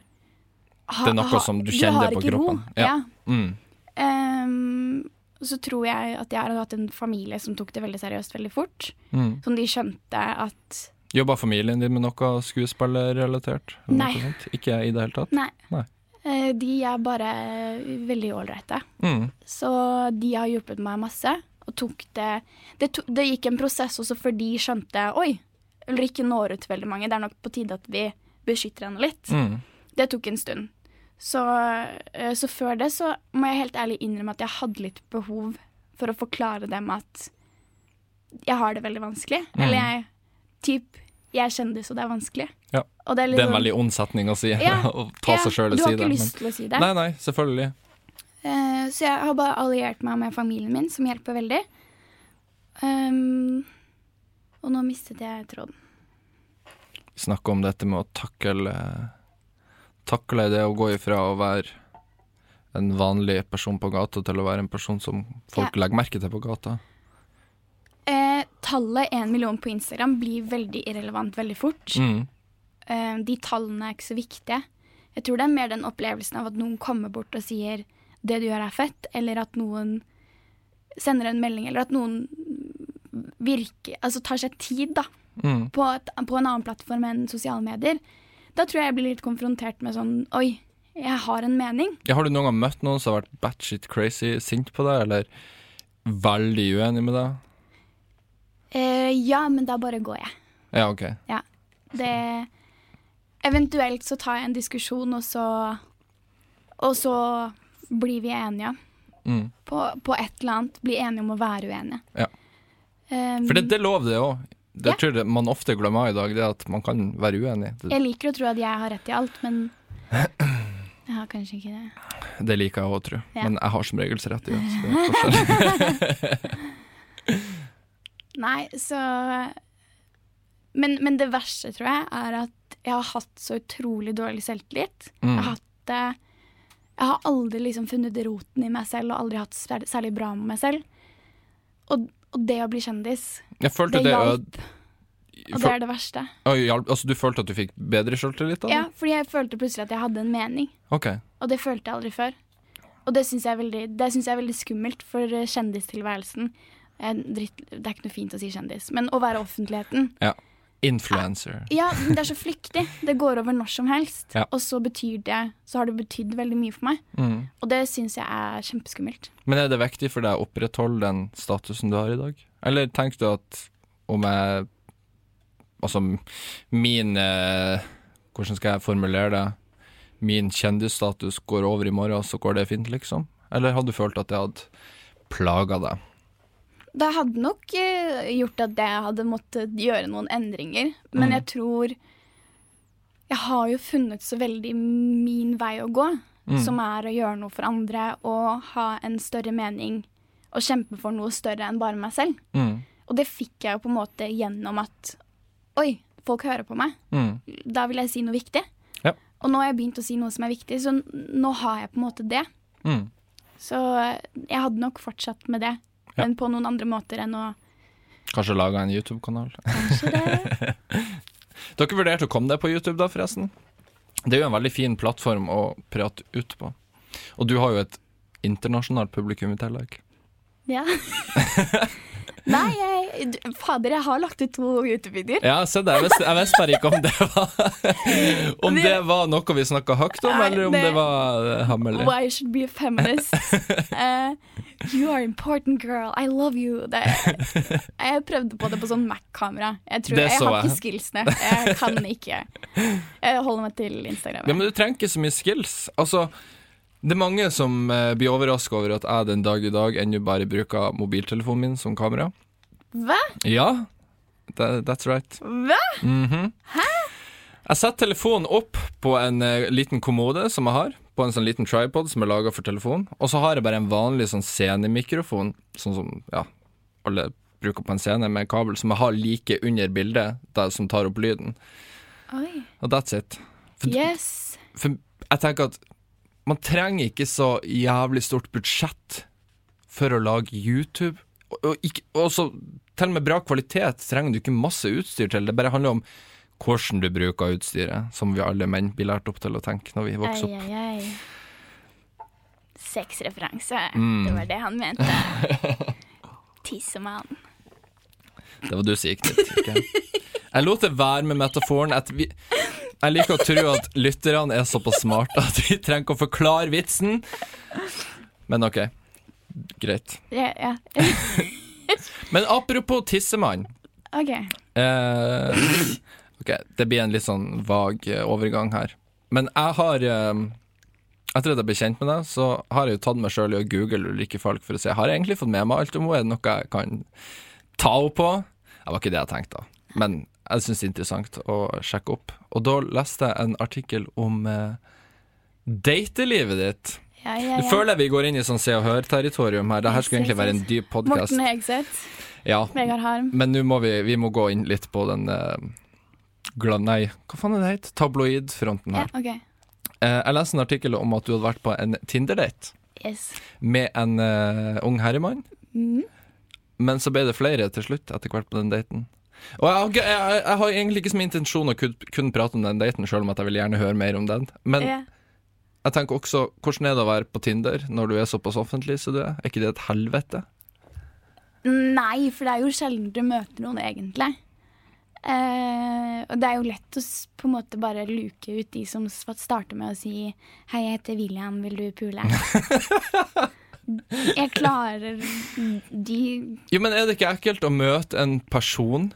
ha, Det er noe ha- som du kjenner på ikke ro. Ja. Ja. Mm. Um, så tror jeg at jeg har hatt en familie som tok det veldig seriøst veldig fort. Mm. Som de skjønte at Jobba familien din med noe skuespillerrelatert? Nei. noe? Ikke i det hele tatt? Nei. Nei. eh, de er bare veldig ålreite. Mm. Så de har hjulpet meg masse. Og tok det det, to, det gikk en prosess også før de skjønte Oi, Ulrikke når ut veldig mange. Det er nok på tide at vi beskytter henne litt. Mm. Det tok en stund. Så, eh, så før det så må jeg helt ærlig innrømme at jeg hadde litt behov for å forklare dem at jeg har det veldig vanskelig. Mm. Eller jeg typ, jeg er kjendis, og det er vanskelig. Ja. Det er, Det er en sånn- veldig ond setning å si. Ja, å ta seg sjøl og og Du har ikke lyst til å si det. Nei, nei, selvfølgelig. Uh, så jeg har bare alliert meg med familien min, som hjelper veldig. Um, og nå mistet jeg tråden. Snakke om dette med å takle Takle det å gå ifra å være en vanlig person på gata til å være en person som folk Ja. legger merke til på gata. Tallet én million på Instagram blir veldig irrelevant veldig fort. Mm. Eh, de tallene er ikke så viktige. Jeg tror det er mer den opplevelsen av at noen kommer bort og sier 'det du gjør er fett', eller at noen sender en melding, eller at noen virker Altså tar seg tid, da, Mm. på, et, på en annen plattform enn sosiale medier. Da tror jeg jeg blir litt konfrontert med sånn 'oi, jeg har en mening'. Ja, har du noen gang møtt noen som har vært batshit crazy sint på deg, eller veldig uenig med deg? Eh, ja, men da bare går jeg. Ja, OK. Det Eventuelt så tar jeg en diskusjon, og så Og så blir vi enige. Mm. På, på et eller annet. Bli enige om å være uenige. Ja. Um, For det, det er lov, det òg. Det Ja. tror jeg man ofte glemmer i dag, det at man kan være uenig. Det, jeg liker å tro at jeg har rett i alt, men jeg har kanskje ikke det. det liker jeg òg, tror jeg. Ja. Men jeg har som regel så rett i alt. Så det er. Nei, så men, men det verste, tror jeg, er at jeg har hatt så utrolig dårlig selvtillit. Jeg har Mm. hatt Jeg har aldri liksom funnet roten i meg selv og aldri hatt sær- særlig bra med meg selv. Og, og det å bli kjendis, det hjalp. Og det er det verste. Hjalp. Altså, du følte at du fikk bedre selvtillit? Ja, fordi jeg følte plutselig at jeg hadde en mening, Okay. og det følte jeg aldri før. Og det syns jeg, jeg er veldig skummelt for kjendistilværelsen. Dritt, det er ikke noe fint å si kjendis, men å være offentligheten. Ja. Influencer. Ja, men det er så flyktig. Det går over når som helst. Ja. Og så betyr det Så har det betydd veldig mye for meg. Mm. Og det syns jeg er kjempeskummelt. Men er det viktig for deg å opprettholde den statusen du har i dag? Eller tenker du at om jeg Altså, min eh, Hvordan skal jeg formulere det? Min kjendisstatus går over i morgen, så går det fint, liksom? Eller hadde du følt at det hadde plaga deg? Det hadde nok eh, gjort at jeg hadde måttet gjøre noen endringer. Men Mm. jeg tror Jeg har jo funnet så veldig min vei å gå, Mm. som er å gjøre noe for andre og ha en større mening og kjempe for noe større enn bare meg selv. Mm. Og det fikk jeg jo på en måte gjennom at Oi, folk hører på meg. Mm. Da vil jeg si noe viktig. Ja. Og nå har jeg begynt å si noe som er viktig, så nå har jeg på en måte det. Mm. Så eh, jeg hadde nok fortsatt med det, Ja. men på noen andre måter enn å Kanskje lage en YouTube-kanal. Kanskje det. Dere vurderte å komme deg på YouTube, da, forresten? Det er jo en veldig fin plattform å prate ut på. Og du har jo et internasjonalt publikum i tillegg. Ja. Nei, jeg, fader, jeg har lagt ut to YouTube-videoer. Ja, se det. Jeg visste, bare ikke om det var Om det var noe vi snakka høyt om, eller om det var eh, hemmelig. Why should be a feminist. Uh, you are important girl, I love you. Det, jeg prøvde på det på sånn Mac-kamera. Jeg, tror- jeg har jeg. ikke skillsene. Jeg kan ikke. Jeg holder meg til Instagram. Ja, men du trenger ikke så mye skills. Altså, det er mange som eh, blir overraska over at jeg den dag i dag ennå bare bruker mobiltelefonen min som kamera. Hva? Ja, that, that's right. Hva? Mhm. Jeg setter telefonen opp på en eh, liten kommode som jeg har, på en sånn liten tripod som er laga for telefon, og så har jeg bare en vanlig sånn scenemikrofon, sånn som ja, alle bruker på en scene, med kabel, som jeg har like under bildet, der, som tar opp lyden. Oi. Og that's it. For, Yes. for jeg tenker at man trenger ikke så jævlig stort budsjett for å lage YouTube. Og, og, ikke, og så, til og med bra kvalitet trenger du ikke masse utstyr til. Det bare handler om hvordan du bruker utstyret, som vi alle menn blir lært opp til å tenke når vi vokser opp. Ei, ei, ei. Sexreferanse. Mm. Det var det han mente. Tissemann. Det var du som gikk dit. Okay? jeg. Lot det være med metaforen. At vi, jeg liker å tro at lytterne er såpass smarte at vi trenger ikke å forklare vitsen. Men OK, greit. Ja, ja. Men apropos tissemann. OK. Eh, ok, det blir en litt sånn vag eh, overgang her. Men jeg har eh, Etter at jeg ble kjent med deg, så har jeg jo tatt meg sjøl i å google Ulrikke Falk for å se Har jeg egentlig fått med meg alt om henne. Er det noe jeg kan ta henne på? Det var ikke det jeg tenkte, da. Men jeg syns det er interessant å sjekke opp. Og da leste jeg en artikkel om eh, datelivet ditt. Ja, ja, Du føler vi går inn i sånn Se og Hør-territorium her. Dette skulle egentlig være en dyp podkast. Morten Hegseth. Ja, Vegard Harm. men nå må vi, vi må gå inn litt på den eh, glad, Nei, hva faen er det het? Tabloidfronten Ja, her. Eh, jeg leste en artikkel om at du hadde vært på en Tinder-date Yes. med en eh, ung herremann. Mhm. Men så ble det flere til slutt etter hvert på den daten. Og jeg, har jeg, jeg har egentlig ikke som intensjon å kun, kun prate om den daten, selv om at jeg vil gjerne høre mer om den. Men yeah. jeg tenker også, hvordan er det å være på Tinder når du er såpass offentlig som du er? Er ikke det et helvete? Nei, for det er jo sjelden du møter noen egentlig. Uh, og det er jo lett å på en måte bare luke ut de som starter med å si 'Hei, jeg heter William, vil du pule?' jeg klarer de Jo, men er det ikke ekkelt å møte en person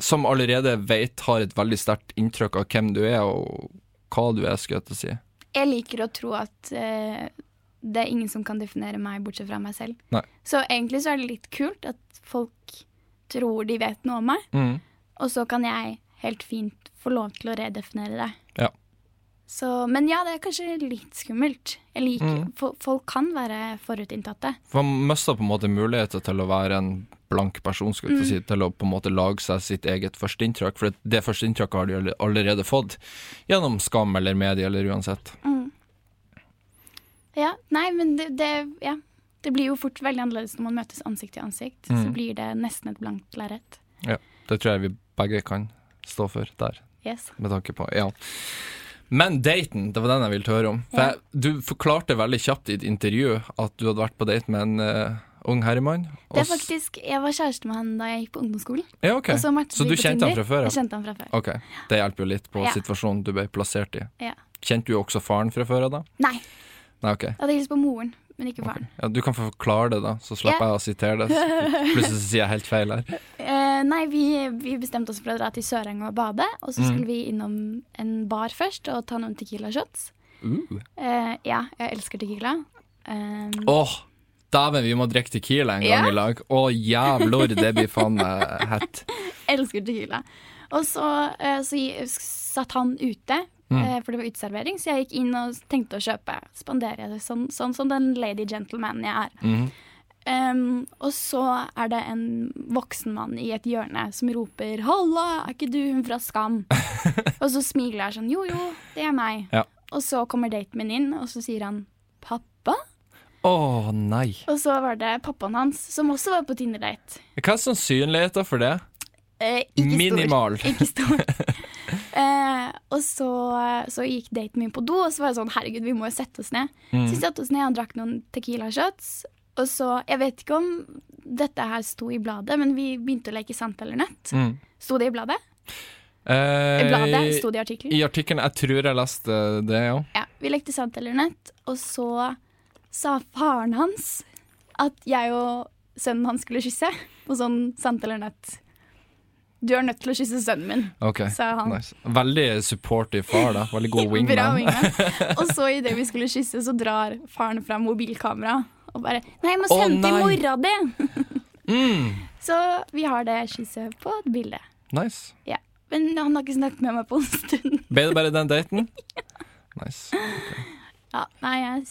som allerede vet har et veldig sterkt inntrykk av hvem du er, og hva du er, skulle jeg til å si? Jeg liker å tro at uh, det er ingen som kan definere meg bortsett fra meg selv. Nei. Så egentlig så er det litt kult at folk tror de vet noe om meg, Mm. og så kan jeg helt fint få lov til å redefinere det. Ja. Så, men ja, det er kanskje litt skummelt. Liker, Mm. Folk kan være forutinntatte. For man mister på en måte muligheter til å være en blank person, å si, til å på en måte lage seg sitt eget førsteinntrykk. For det førsteinntrykket har de allerede fått gjennom skam eller medie eller uansett. Ja, nei, men det, det Ja. Det blir jo fort veldig annerledes når man møtes ansikt til ansikt. Så Mm. blir det nesten et blankt lerret. Ja, det tror jeg vi begge kan stå for der. Yes. med tanke på Ja. Men daten, det var den jeg ville høre om. For jeg, du forklarte veldig kjapt i et intervju at du hadde vært på date med en uh, ung herremann. Det er faktisk, Jeg var kjæreste med han da jeg gikk på ungdomsskolen. ja, ok. Og så Så du kjente han fra før? Jeg kjente han fra før. Ok, Det hjelper jo litt på Ja. situasjonen du ble plassert i. Ja. Kjente du også faren fra før av, da? Nei, jeg Nei, ok. hadde hilst på moren, men ikke faren. Ja, du kan få forklare det, da, så slipper yeah. jeg å sitere det. Plutselig sier jeg helt feil her. Uh, nei, vi, vi bestemte oss for å dra til Søreng og bade. Og så Mm. skulle vi innom en bar først og ta noen Tequila shots. Uh. Uh, ja, jeg elsker Tequila. Um, oh. dæven, vi må drikke Tequila en gang Ja. i lag. Å, jævlor, det blir faen meg hett. elsker Tequila. Og så, eh, så satt han ute, Mm. eh, for det var uteservering, så jeg gikk inn og tenkte å kjøpe. Spandere, sånn, sånn som den lady gentleman jeg er. Mm. Um, og så er det en voksen mann i et hjørne som roper 'Halla, er ikke du hun fra Skam?' og så smiler jeg sånn 'Jo, jo, det er meg'. Ja. Og så kommer daten min inn, og så sier han 'Pappa?' Å nei. Og så var det pappaen hans, som også var på Tinder-date. Hva er sannsynligheten for det? Eh, ikke Minimal. Stor. Ikke stor. eh, og så, så gikk daten min på do, og så var jeg sånn herregud, vi må jo sette oss ned. Mm. Så vi satte oss ned han drakk noen Tequila shots. Og så, Jeg vet ikke om dette her sto i bladet, men vi begynte å leke sant eller nødt. Mm. Sto det i bladet? Eh, I bladet sto det i artikkelen? I artikkelen, Jeg tror jeg leste det, ja. Ja, Vi lekte sant eller nødt, og så sa faren hans at jeg og sønnen hans skulle kysse på sånn sant eller nødt. Du er nødt til å kysse sønnen min, okay, sa han. nice. Veldig supportive far, da. Veldig god Bra wingman. wingman. Og så idet vi skulle kysse, så drar faren fram mobilkamera og bare 'Nei, jeg må sende til mora di!' Mm, Så vi har det kysset på et bilde. nice. Ja. Men han har ikke snakket med meg på en stund. Ble det bare den daten? Nice. Ja, nei, jeg,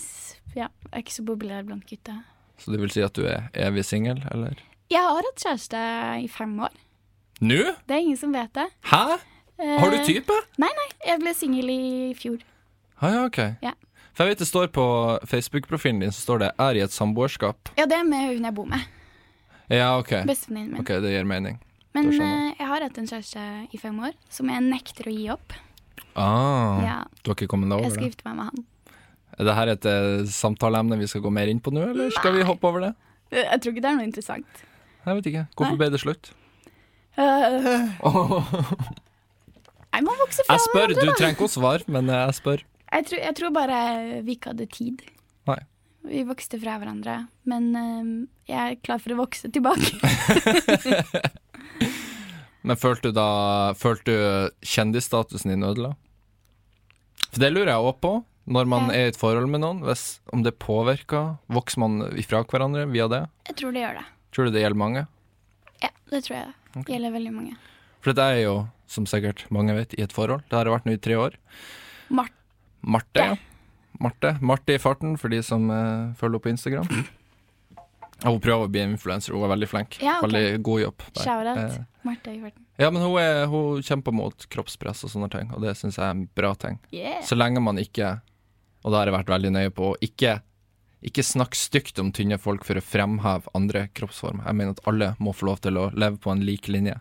ja, jeg er ikke så populær blant gutta. Så det vil si at du er evig singel, eller? Jeg har hatt kjæreste i fem år. Nå? Det er ingen som vet det. Hæ? Har du Eh, type? Nei, nei, jeg ble singel i fjor. Ah, ja, ok. Ja. For jeg vet det står på Facebook-profilen din så står det 'er i et samboerskap'. Ja, det er med hun jeg bor med. Ja, ok. Bestevenninnen min. Ok, Det gir mening. Men eh, jeg har hatt en kjæreste i fem år som jeg nekter å gi opp. Ah, Ja, Du har ikke kommet deg jeg over skal det? gifte meg med han. Er det her et eh, samtaleemne vi skal gå mer inn på nå, eller skal vi hoppe over det? Eh, Jeg tror ikke det er noe interessant. Jeg vet ikke. Hvorfor ble det slutt? Eh, Jeg må vokse fra Jeg spør, hverandre, du da. trenger ikke å svare, men jeg spør. Jeg tror, jeg tror bare vi ikke hadde tid. Nei. Vi vokste fra hverandre. Men eh, jeg er klar for å vokse tilbake. Men følte du da Følte du kjendisstatusen din ødela? For det lurer jeg òg på, når man Ja. er i et forhold med noen. Hvis, om det påvirker Vokser man ifra hverandre via det? Jeg tror det gjør det. Tror du det gjelder mange? Ja, det tror jeg. Det gjelder veldig mange. For dette er jo, som sikkert mange vet, i et forhold. Det har vært nå i tre år. Mart Marte, ja. Marte. Marte i farten, for de som uh, følger opp på Instagram. Og hun prøver å bli influenser, hun er veldig flink. Ja, okay. Veldig god jobb. Eh, Marte i farten. ja, men hun, er, hun kjemper mot kroppspress og sånne ting, og det syns jeg er en bra ting. Yeah. Så lenge man ikke, og det har jeg vært veldig nøye på, ikke, ikke snakk stygt om tynne folk for å fremheve andre kroppsformer. Jeg mener at alle må få lov til å leve på en lik linje.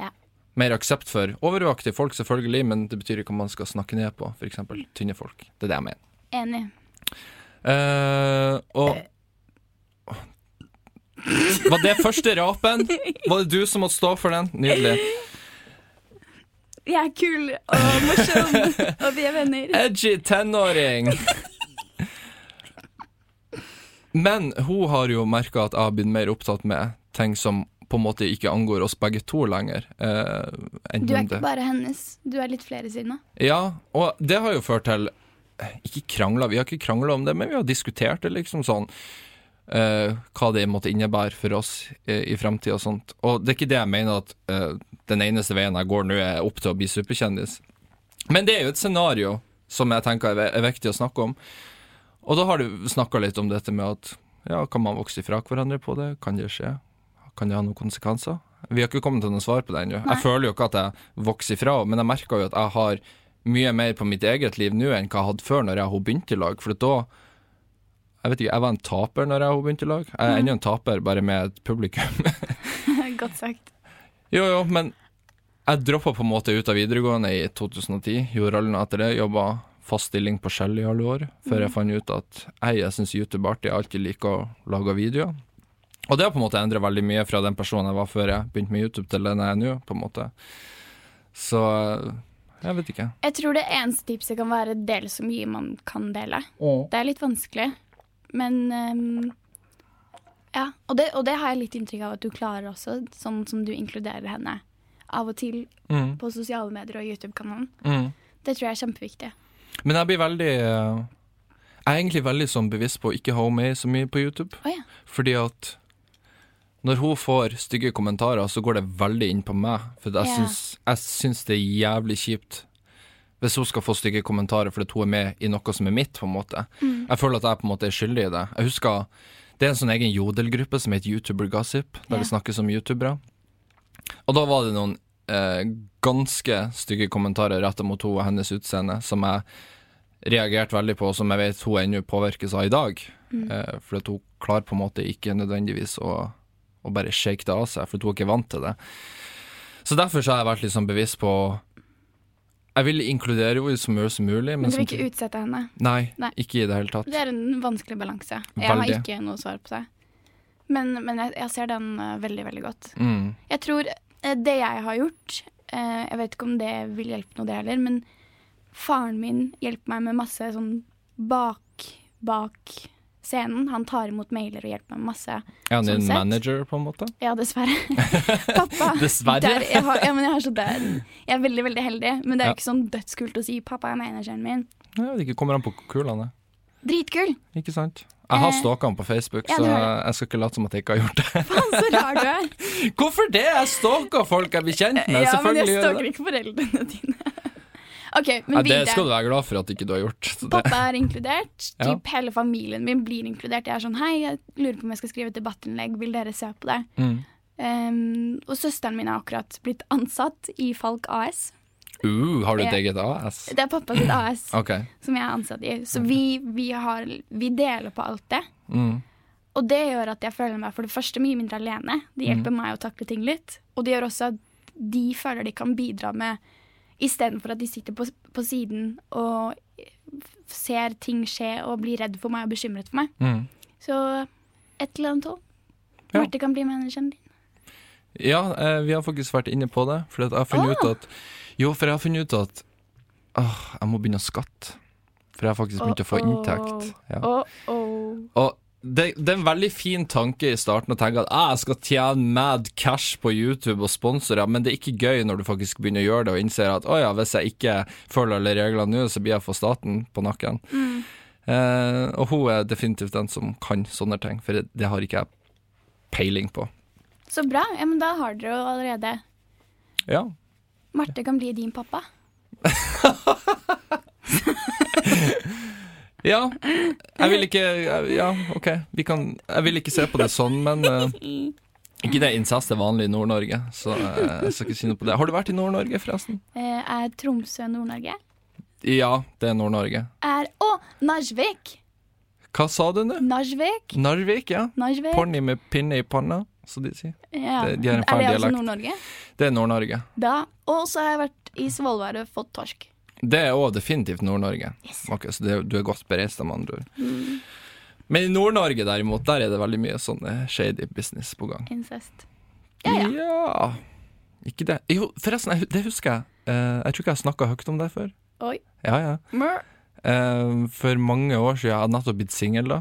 Ja. Mer aksept for overvektige folk, selvfølgelig, men det betyr ikke om man skal snakke ned på f.eks. tynne folk. Det er det jeg mener. Enig. Uh, og Var det første rapen? Var det du som måtte stå for den? Nydelig. Jeg er kul og morsom, og vi er venner. Edgy tenåring. Men hun har jo merka at jeg har blitt mer opptatt med ting som på en måte ikke angår oss begge to lenger. Eh, Du er ikke bare hennes, du er litt flere sine. Ja, og det har jo ført til Ikke krangla, vi har ikke krangla om det, men vi har diskutert det liksom sånn. eh, hva det måtte innebære for oss eh, i framtida og sånt. Og det er ikke det jeg mener at eh, den eneste veien jeg går nå, er opp til å bli superkjendis. Men det er jo et scenario som jeg tenker er, er viktig å snakke om. Og da har du snakka litt om dette med at ja, kan man vokse ifra hverandre på det? Kan det skje? Kan det ha noen konsekvenser? Vi har ikke kommet til noe svar på det ennå. Jeg føler jo ikke at jeg vokser ifra, men jeg merker jo at jeg har mye mer på mitt eget liv nå enn hva jeg hadde før når jeg begynte i lag. For da Jeg vet ikke, jeg var en taper når jeg begynte i lag. Jeg er ennå en taper, bare med et publikum. Godt sagt. jo, jo, men jeg droppa på en måte ut av videregående i 2010. Gjorde rollen etter det. Jobba fast stilling på Shell i alle år, før jeg fant ut at jeg, jeg syns YouTube er artig. Jeg alltid liker å lage videoer. Og det har på en måte endra veldig mye fra den personen jeg var før jeg begynte med YouTube, til den jeg er nå, på en måte. Så jeg vet ikke. Jeg tror det eneste tipset kan være del så mye man kan dele. Det er litt vanskelig, men um, Ja. Og det, og det har jeg litt inntrykk av at du klarer også, sånn som du inkluderer henne av og til Mm. på sosiale medier og YouTube-kanalen. Mm. Det tror jeg er kjempeviktig. Men jeg blir veldig eh, Jeg er egentlig veldig sånn bevisst på å ikke ha henne med så mye på YouTube. Oh, ja. Fordi at når hun får stygge kommentarer, så går det veldig inn på meg. For jeg yeah. syns, jeg syns det er jævlig kjipt hvis hun skal få stygge kommentarer fordi hun er med i noe som er mitt, på en måte. Mm. Jeg føler at jeg på en måte er skyldig i det. Jeg husker Det er en sånn egen jodelgruppe som heter YouTuber Gossip, der yeah. det snakkes om youtubere. Og da var det noen eh, ganske stygge kommentarer retta mot henne og hennes utseende, som jeg reagerte veldig på, og som jeg vet hun ennå påvirkes av i dag. Eh, for hun klarer på en måte ikke nødvendigvis å, å bare shake det av seg, for hun er ikke vant til det. Så derfor så har jeg vært litt sånn bevisst på Jeg vil inkludere henne så mye som mulig, men, Men du vil ikke utsette henne. Nei, Nei. ikke i det hele tatt. Det er en vanskelig balanse. Jeg har ikke noe svar på det. Men, men jeg, jeg ser den eh, veldig, veldig godt. Mm. Jeg tror det jeg har gjort eh, Jeg vet ikke om det vil hjelpe noe, det heller, men faren min hjelper meg med masse sånn bak, bak scenen. Han tar imot mailer og hjelper meg med masse. Er han Sånn din sett. manager, på en måte? Ja, dessverre. Pappa. Dessverre? Der, jeg, har, ja, men jeg, har jeg er veldig, veldig heldig, men det er Ja. jo ikke sånn dødskult å si 'pappa er manageren min'. Jeg vet ikke, kommer an på kul han er. Dritkul! Ikke sant? Jeg har Eh, stalka han på Facebook, ja, så jeg skal ikke late som at jeg ikke har gjort det. Faen, så rar du er. Hvorfor det? Jeg stalker folk jeg blir kjent med. Ja, men jeg stalker ikke foreldrene dine. OK, men Nei, det skal du være glad for at ikke du har gjort. Pappa er inkludert. Ja. Typ Hele familien min blir inkludert. Jeg er sånn Hei, jeg lurer på om jeg skal skrive et debattinnlegg. Vil dere se på det? Mm. Um, og søsteren min har akkurat blitt ansatt i Falk AS. Uh, har du et eget AS? Det er pappa sitt AS okay. som jeg er ansatt i. Så vi, vi, har, vi deler på alt det. Mm. Og det gjør at jeg føler meg for det første mye mindre alene. Det hjelper meg å takle ting litt. Og det gjør også at de føler de kan bidra med Istedenfor at de sitter på, på siden og ser ting skje og blir redd for meg og bekymret for meg. Mm. Så et eller annet òg. Ja. Marte kan bli manageren din. Ja, eh, vi har faktisk vært inne på det. For jeg har funnet ut Ah. at Jo, for jeg har funnet ut at åh, jeg må begynne å skatte. For jeg har faktisk begynt å få inntekt. Ja. Og det, det er en veldig fin tanke i starten å tenke at ah, jeg skal tjene mad cash på YouTube og sponsorer, men det er ikke gøy når du faktisk begynner å gjøre det og innser at å ja, hvis jeg ikke følger alle reglene nå, så blir jeg for staten på nakken. Mm. Eh, og hun er definitivt den som kan sånne ting, for det, det har ikke jeg peiling på. Så bra. Ja, men da har dere jo allerede Ja. Marte kan bli din pappa. Ja, jeg vil ikke Ja, OK, vi kan Jeg vil ikke se på det sånn, men uh, ikke det incest er vanlig i Nord-Norge, så uh, jeg skal ikke si noe på det. Har du vært i Nord-Norge, forresten? Uh, er Tromsø Nord-Norge? Ja, det er Nord-Norge. Er Å, Narvik! Hva sa du nå? Narvik? Narvik, ja. Narvik. Ponni med pinne i panna, som de sier. Ja. De, de har en er det altså. Nord-Norge? Det er Nord-Norge. Da. Og så har jeg vært i Svolvær og fått torsk. Det er òg definitivt Nord-Norge. Yes. Okay, så det, du er godt bereist, med andre ord. Men i Nord-Norge derimot, der er det veldig mye sånn eh, shady business på gang. Incest. Ja, ja. Ja Ikke det. Jo, forresten, jeg det husker jeg. Uh, jeg tror ikke jeg har snakka høyt om det før. Oi. Ja, ja. Eh, for mange år siden, jeg hadde nettopp blitt singel da.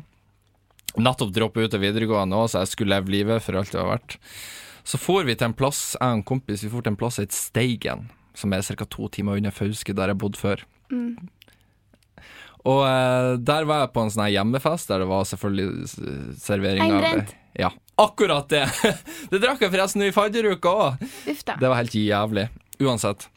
Nettopp droppet ut av videregående òg, så jeg skulle leve livet for alt det har vært. Så for vi til en plass, jeg og en kompis, vi for til en plass som het Steigen, som er ca. to timer unna Fauske, der jeg bodde før. Mm. Og eh, der var jeg på en sånn her hjemmefest, der det var selvfølgelig servering av Einbrent. Ja, akkurat det! det drakk jeg forresten i fadderuka òg. Det var helt jævlig. Uansett.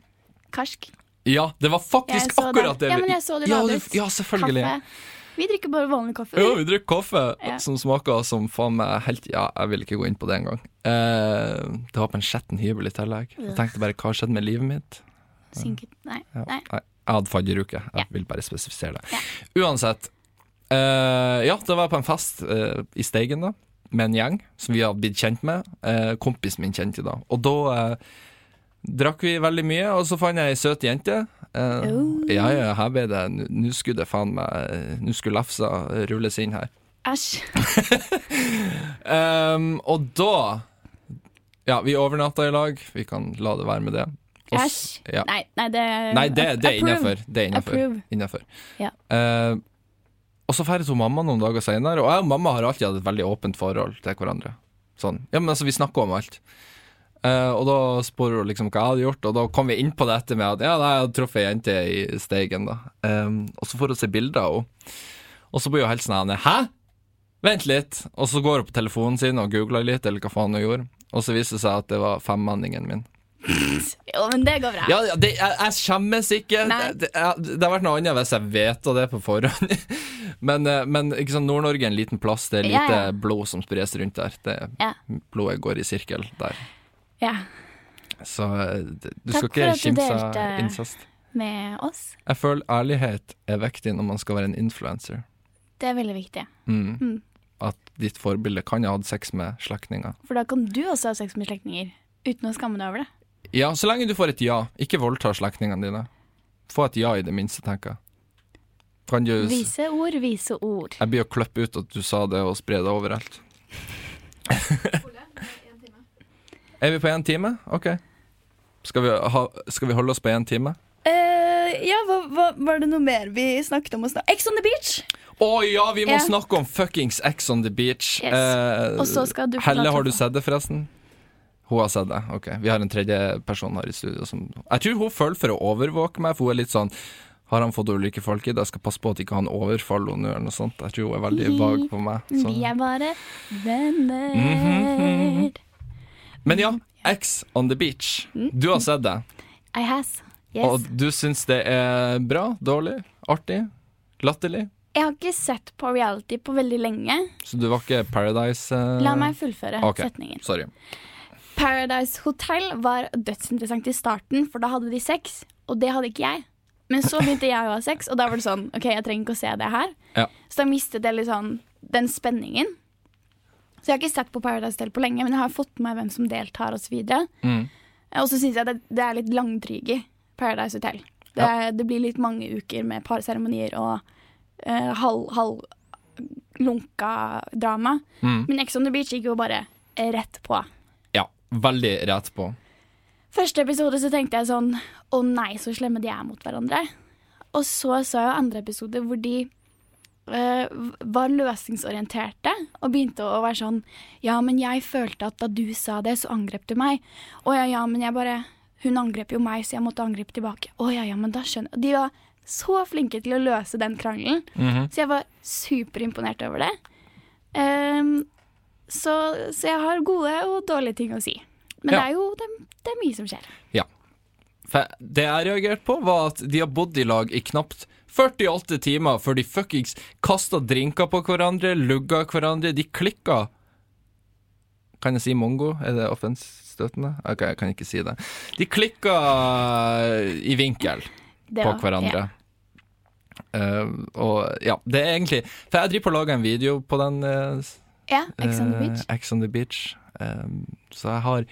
Karsk. Ja, det var faktisk akkurat det. Ja, men jeg så det ja, la du- ut. ja, selvfølgelig. Kaffe. Vi drikker bare vanlig kaffe. Jo, vi drikker kaffe Ja. som smaker som faen meg helt Ja, jeg vil ikke gå inn på det engang. Eh, det var på en skjetten hybel i tillegg. Jeg tenkte bare hva skjedde med livet mitt? Synket. Nei. Ja. Nei. Jeg hadde fadderuke. Jeg Ja. vil bare spesifisere det. Uansett. eh, ja, det var på en fest eh, i Steigen, da. Med en gjeng som vi hadde blitt kjent med. Uh, kompisen min kjente da. Og da eh, drakk vi veldig mye, og så fant jeg ei søt jente. Eh, Oh. Ja, ja, her ble det Nå skulle det faen meg Nå skulle lefsa rulles inn her. Æsj. um, og da Ja, vi overnatta i lag. Vi kan la det være med det. Æsj. Ja. Nei, nei, det Nei, det, det er innafor. Ja. Uh, og så drar mamma noen dager seinere, og jeg og mamma har alltid hatt et veldig åpent forhold til hverandre. Sånn. Ja, men altså, vi snakker om alt. Eh, og da spør hun liksom hva jeg hadde gjort, og da kom vi inn på dette med at ja, nei, jeg hadde truffet ei jente i Steigen, da. Um, og så får hun se bilder av henne, og så blir hun helt sånn Hæ? Vent litt. Og så går hun på telefonen sin og googler litt, eller hva faen hun gjorde, og så viser det seg at det var femmenningen min. Jo, men det går bra. Ja, ja, det, jeg, jeg skjemmes ikke. Det, det, det har vært noe annet hvis jeg vet det på forhånd. Men, eh, men Nord-Norge er en liten plass. Det er Ja, lite ja. blod som spres rundt der. Det, Ja. Blodet går i sirkel der. Ja, Så eh, du Takk skal ikke kimse incest. med oss. Jeg føler ærlighet er viktig når man skal være en influenser. Det er veldig viktig. Mm. Mm. At ditt forbilde kan ha hatt sex med slektninger. For da kan du også ha sex med slektninger uten å skamme deg over det. Ja, så lenge du får et ja. Ikke voldta slektningene dine. Få et ja i det minste, tenker jeg. Du Vise ord, vise ord. Jeg blir å klippe ut at du sa det, og spre det overalt. er vi på én time? OK. Skal vi, ha, skal vi holde oss på én time? Uh, ja, hva, hva, var det noe mer vi snakket om? snak- Ex on the beach! Å ja, vi må yeah. snakke om fuckings Ex on the beach. Yes. Uh, Helle, har du sett det, forresten? Hun har sett det. Ok. Vi har en tredje person her i studio som Jeg tror hun følger for å overvåke meg, for hun er litt sånn Har han fått ulike folk i det? Jeg skal passe på at ikke han overfaller henne, eller noe sånt. Jeg tror hun er veldig vag på meg. så- Vi er bare venner. Mhm, Men ja, X on the beach. Mm. Du har sett det. I has. Yes. Og du syns det er bra? Dårlig? Artig? Latterlig? Jeg har ikke sett på reality på veldig lenge. Så du var ikke Paradise uh... La meg fullføre ok. setningen. Sorry. Paradise Hotel var dødsinteressant i starten, for da hadde de sex, og det hadde ikke jeg. Men så begynte jeg å ha sex, og da var det sånn OK, jeg trenger ikke å se det her. Ja. Så da mistet jeg litt sånn den spenningen. Så jeg har ikke sett på Paradise Hotel på lenge, men jeg har fått med meg hvem som deltar osv. Og, Mm. og så syns jeg det, det er litt langdryge Paradise Hotel. Det, ja. det blir litt mange uker med parseremonier og eh, halv, halv lunka drama. Mm. Men Ex on the Beach gikk jo bare rett på. Ja, veldig rett på. Første episode så tenkte jeg sånn Å nei, så slemme de er mot hverandre. Og så så jeg andre episoder hvor de var løsningsorienterte og begynte å være sånn Ja, men jeg følte at da du sa det, så angrep du meg. Å ja, ja, men jeg bare Hun angrep jo meg, så jeg måtte angripe tilbake. Å ja, ja, men da skjønner jeg De var så flinke til å løse den krangelen. Mhm. Så jeg var superimponert over det. Um, så, så jeg har gode og dårlige ting å si. Men Ja. det er jo det, det er mye som skjer. Ja. For det jeg reagerte på, var at de har bodd i lag i knapt 48 timer før de fuckings kasta drinker på hverandre, lugga hverandre. De klikka. Kan jeg si mongo? Er det offensstøtende? Ok, jeg kan ikke si det. De klikka i vinkel Det på hverandre. Uh, og ja, det er egentlig For jeg driver på å lage en video på den Uh, Ja, ja Ex on the Eh, Beach. Ex on the Beach. Um, så jeg har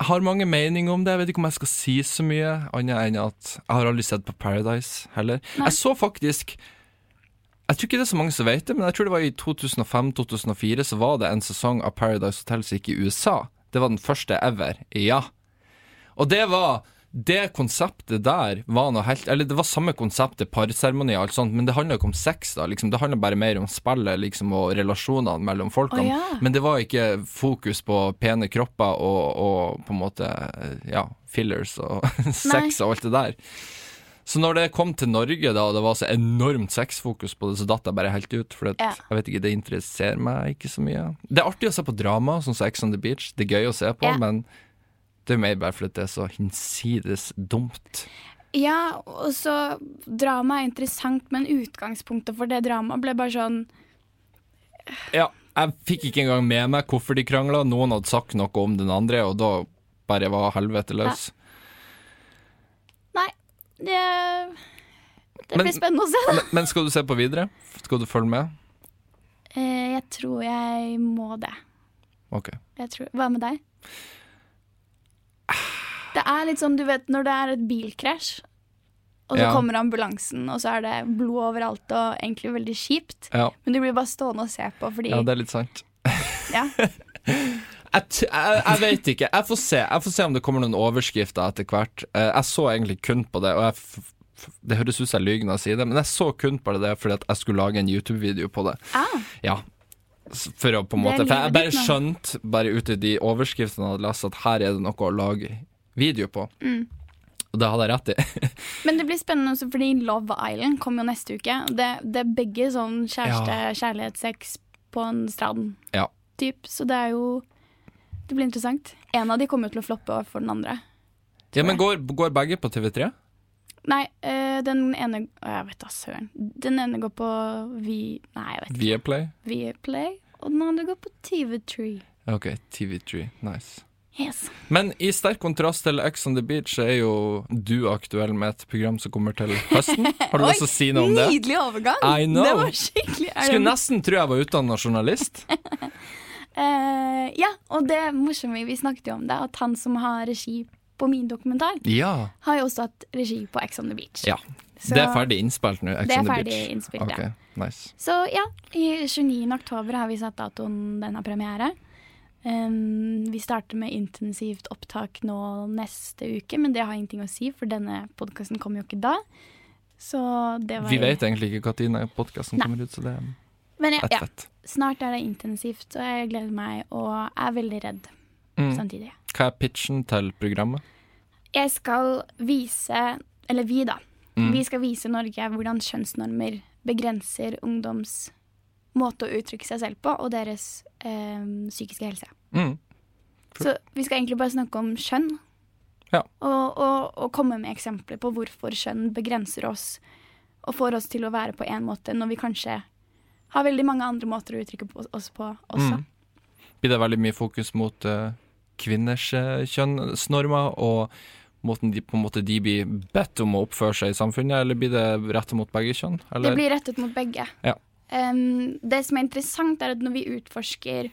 Jeg har mange meninger om det. Jeg vet ikke om jeg skal si så mye, annet enn at jeg har aldri sett på Paradise heller. Nei. Jeg så faktisk Jeg tror ikke det er så mange som vet det, men jeg tror det var i 2005-2004 så var det en sesong av Paradise Hotel som gikk i USA. Det var den første ever. Ja. Og det var det konseptet der var noe helt Eller det var samme konseptet, parseremoni og alt sånt, men det handla ikke om sex, da. Liksom, det handla bare mer om spillet liksom, og relasjonene mellom folkene. Oh, ja. Men det var ikke fokus på pene kropper og, og på en måte ja, fillers og sex og alt det der. Så når det kom til Norge, da, og det var så enormt sexfokus på det, så datt jeg bare helt ut. For Ja. jeg vet ikke, det interesserer meg ikke så mye. Det er artig å se på drama, sånn som Ex on the Beach. Det er gøy å se på, men det er mer bare fordi det er så hinsides dumt. Ja, og så Drama er interessant, men utgangspunktet for det dramaet ble bare sånn Ja, jeg fikk ikke engang med meg hvorfor de krangla. Noen hadde sagt noe om den andre, og da bare var helvete løs. Nei, det, det Men- blir spennende å se, da. Men, men skal du se på videre? Skal du følge med? Eh, jeg tror jeg må det. Ok. Tror, hva med deg? Det er litt sånn, du vet, når det er et bilkrasj, og så Ja. kommer ambulansen, og så er det blod overalt og egentlig veldig kjipt. Ja, Men du blir bare stående og se på fordi ja det er litt sant. ja. Jeg, jeg, jeg vet ikke. Jeg får se Jeg får se om det kommer noen overskrifter etter hvert. Eh, Jeg så egentlig kun på det, og jeg det høres ut som jeg lyver når jeg sier det, men jeg så kun på det fordi at jeg skulle lage en YouTube-video på det. ah, Ja. For å på en måte For jeg bare skjønte, bare ut i de overskriftene jeg hadde lest, at her er det noe å lage video på. Mm. Og det hadde jeg rett i. Men det blir spennende også fordi Love Island kommer jo neste uke. Det, det er begge sånn kjæreste, Ja. kjærlighetssex på en strand Ja. typ. Så det er jo Det blir interessant. En av de kommer jo til å floppe overfor den andre. Ja, men går, går begge på TV3? Nei, eh, den ene Å, jeg vet da søren. Den ene går på Vi... Nei, jeg vet ikke. Viaplay? Viaplay. Og den andre går på TV3. OK, TV3. Nice. Yes. Men i sterk kontrast til X on the Beach er jo du aktuell med et program som kommer til høsten. Har du lyst til å si noe om det? Nydelig overgang! I know. Det var skikkelig Skulle nesten tro jeg var utdanna journalist. uh, ja, og det morsomme, vi snakket jo om det, at han som har regi på min dokumentar, Ja. har jo også hatt regi på Ex on the Beach. ja. Så- Det er ferdig innspilt nå, Det er ferdig innspilt, okay. ja. nice. Så ja, i 29. oktober har vi satt datoen den har premiere. Um, vi starter med intensivt opptak nå neste uke, men det har ingenting å si, for denne podkasten kommer jo ikke da. Så det var Vi vet egentlig ikke når podkasten kommer ut, så det er Men ja, ja, snart er det intensivt, og jeg gleder meg og er veldig redd Mm. samtidig. Hva er pitchen til programmet? Jeg skal vise, eller vi da, Mm. vi skal vise Norge hvordan kjønnsnormer begrenser ungdoms måte å uttrykke seg selv på, og deres eh, psykiske helse. Mm. Så vi skal egentlig bare snakke om kjønn. Ja. Og, og, og komme med eksempler på hvorfor kjønn begrenser oss og får oss til å være på én måte, når vi kanskje har veldig mange andre måter å uttrykke oss på også. Mm. Blir det veldig mye fokus mot eh, kvinners uh, kjønnsnormer, og måten de, på en måte de blir bedt om å oppføre seg i samfunnet, eller blir det rettet mot begge kjønn? Det blir rettet mot begge. Ja. Um, det som er interessant, er at når vi utforsker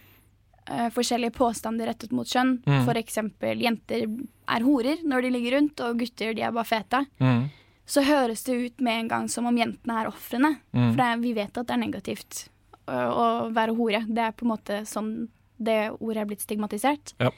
uh, forskjellige påstander rettet mot kjønn, Mm. eksempel jenter er horer når de ligger rundt, og gutter de er bare fete, Mm. så høres det ut med en gang som om jentene er ofrene. Mm. For er, vi vet at det er negativt ø, å være hore. Det er på en måte sånn det ordet er blitt stigmatisert. Ja.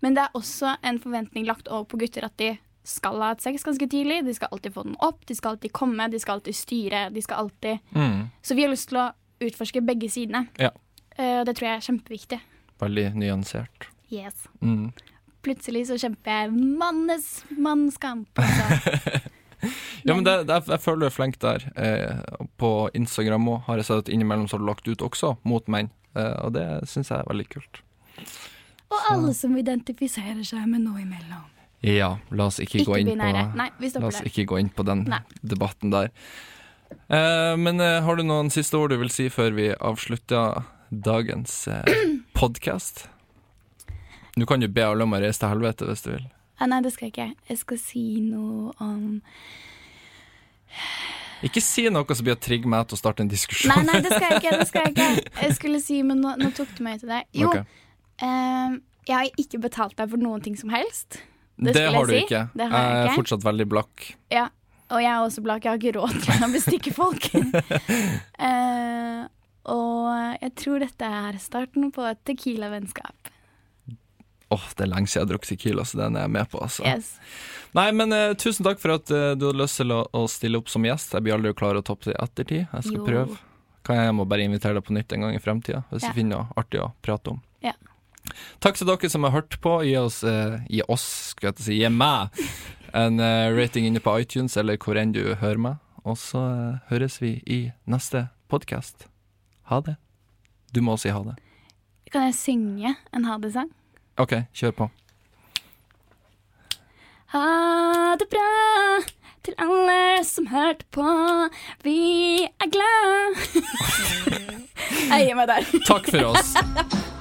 Men det er også en forventning lagt over på gutter at de skal ha et sex ganske tidlig. De skal alltid få den opp, de skal alltid komme, de skal alltid styre. De skal alltid Mm. Så vi har lyst til å utforske begge sidene. Ja. Og det tror jeg er kjempeviktig. Veldig nyansert. Yes. Mm. Plutselig så kjemper jeg mannes mannskamp. Altså. Ja, men det, det, jeg føler du er flink der. Eh, på Instagram òg har jeg sett at innimellom så har du lagt ut også mot menn, eh, og det syns jeg er veldig kult. Og alle som identifiserer seg med noe imellom. Ja, la oss ikke, gå inn på Nei, La oss ikke gå inn på den Nei. debatten der. Eh, men eh, har du noen siste ord du vil si før vi avslutter dagens eh, podkast? Nå kan du be alle om å reise til helvete hvis du vil. Ah, nei, det skal jeg ikke. Jeg skal si noe om Ikke si noe som blir å trigge meg til å starte en diskusjon. Nei, nei, det skal jeg ikke. det skal Jeg ikke Jeg skulle si, men nå, nå tok du meg til det. Jo, Ok. Ehm, jeg har ikke betalt deg for noen ting som helst. Det, jeg har du si. ikke. Det har jeg jeg er fortsatt veldig blakk. Ja, Og jeg er også blakk. Jeg har ikke råd til å bestikke folk. uh, og jeg tror dette er starten på et Tequila-vennskap. Åh, Det er lenge siden jeg har drukket Tequila, så den er jeg med på. altså. Yes. Nei, men uh, tusen takk for at uh, du hadde lyst til å, å stille opp som gjest. Jeg blir aldri klar å toppe det i ettertid. Jeg skal Jo. prøve. Kan jeg må bare invitere deg på nytt en gang i fremtida, hvis Ja. jeg finner noe artig å prate om. Ja. Takk til dere som har hørt på. Gi oss, eh, gi oss, skal jeg si, gi meg en eh, rating inne på iTunes, eller hvor enn du hører meg. Og så eh, høres vi i neste podkast. Ha det. Du må si ha det. Kan jeg synge en ha det-sang? OK, kjør på. Ha det bra til alle som hørte på. Vi er glad. Jeg gir meg der. Takk for oss.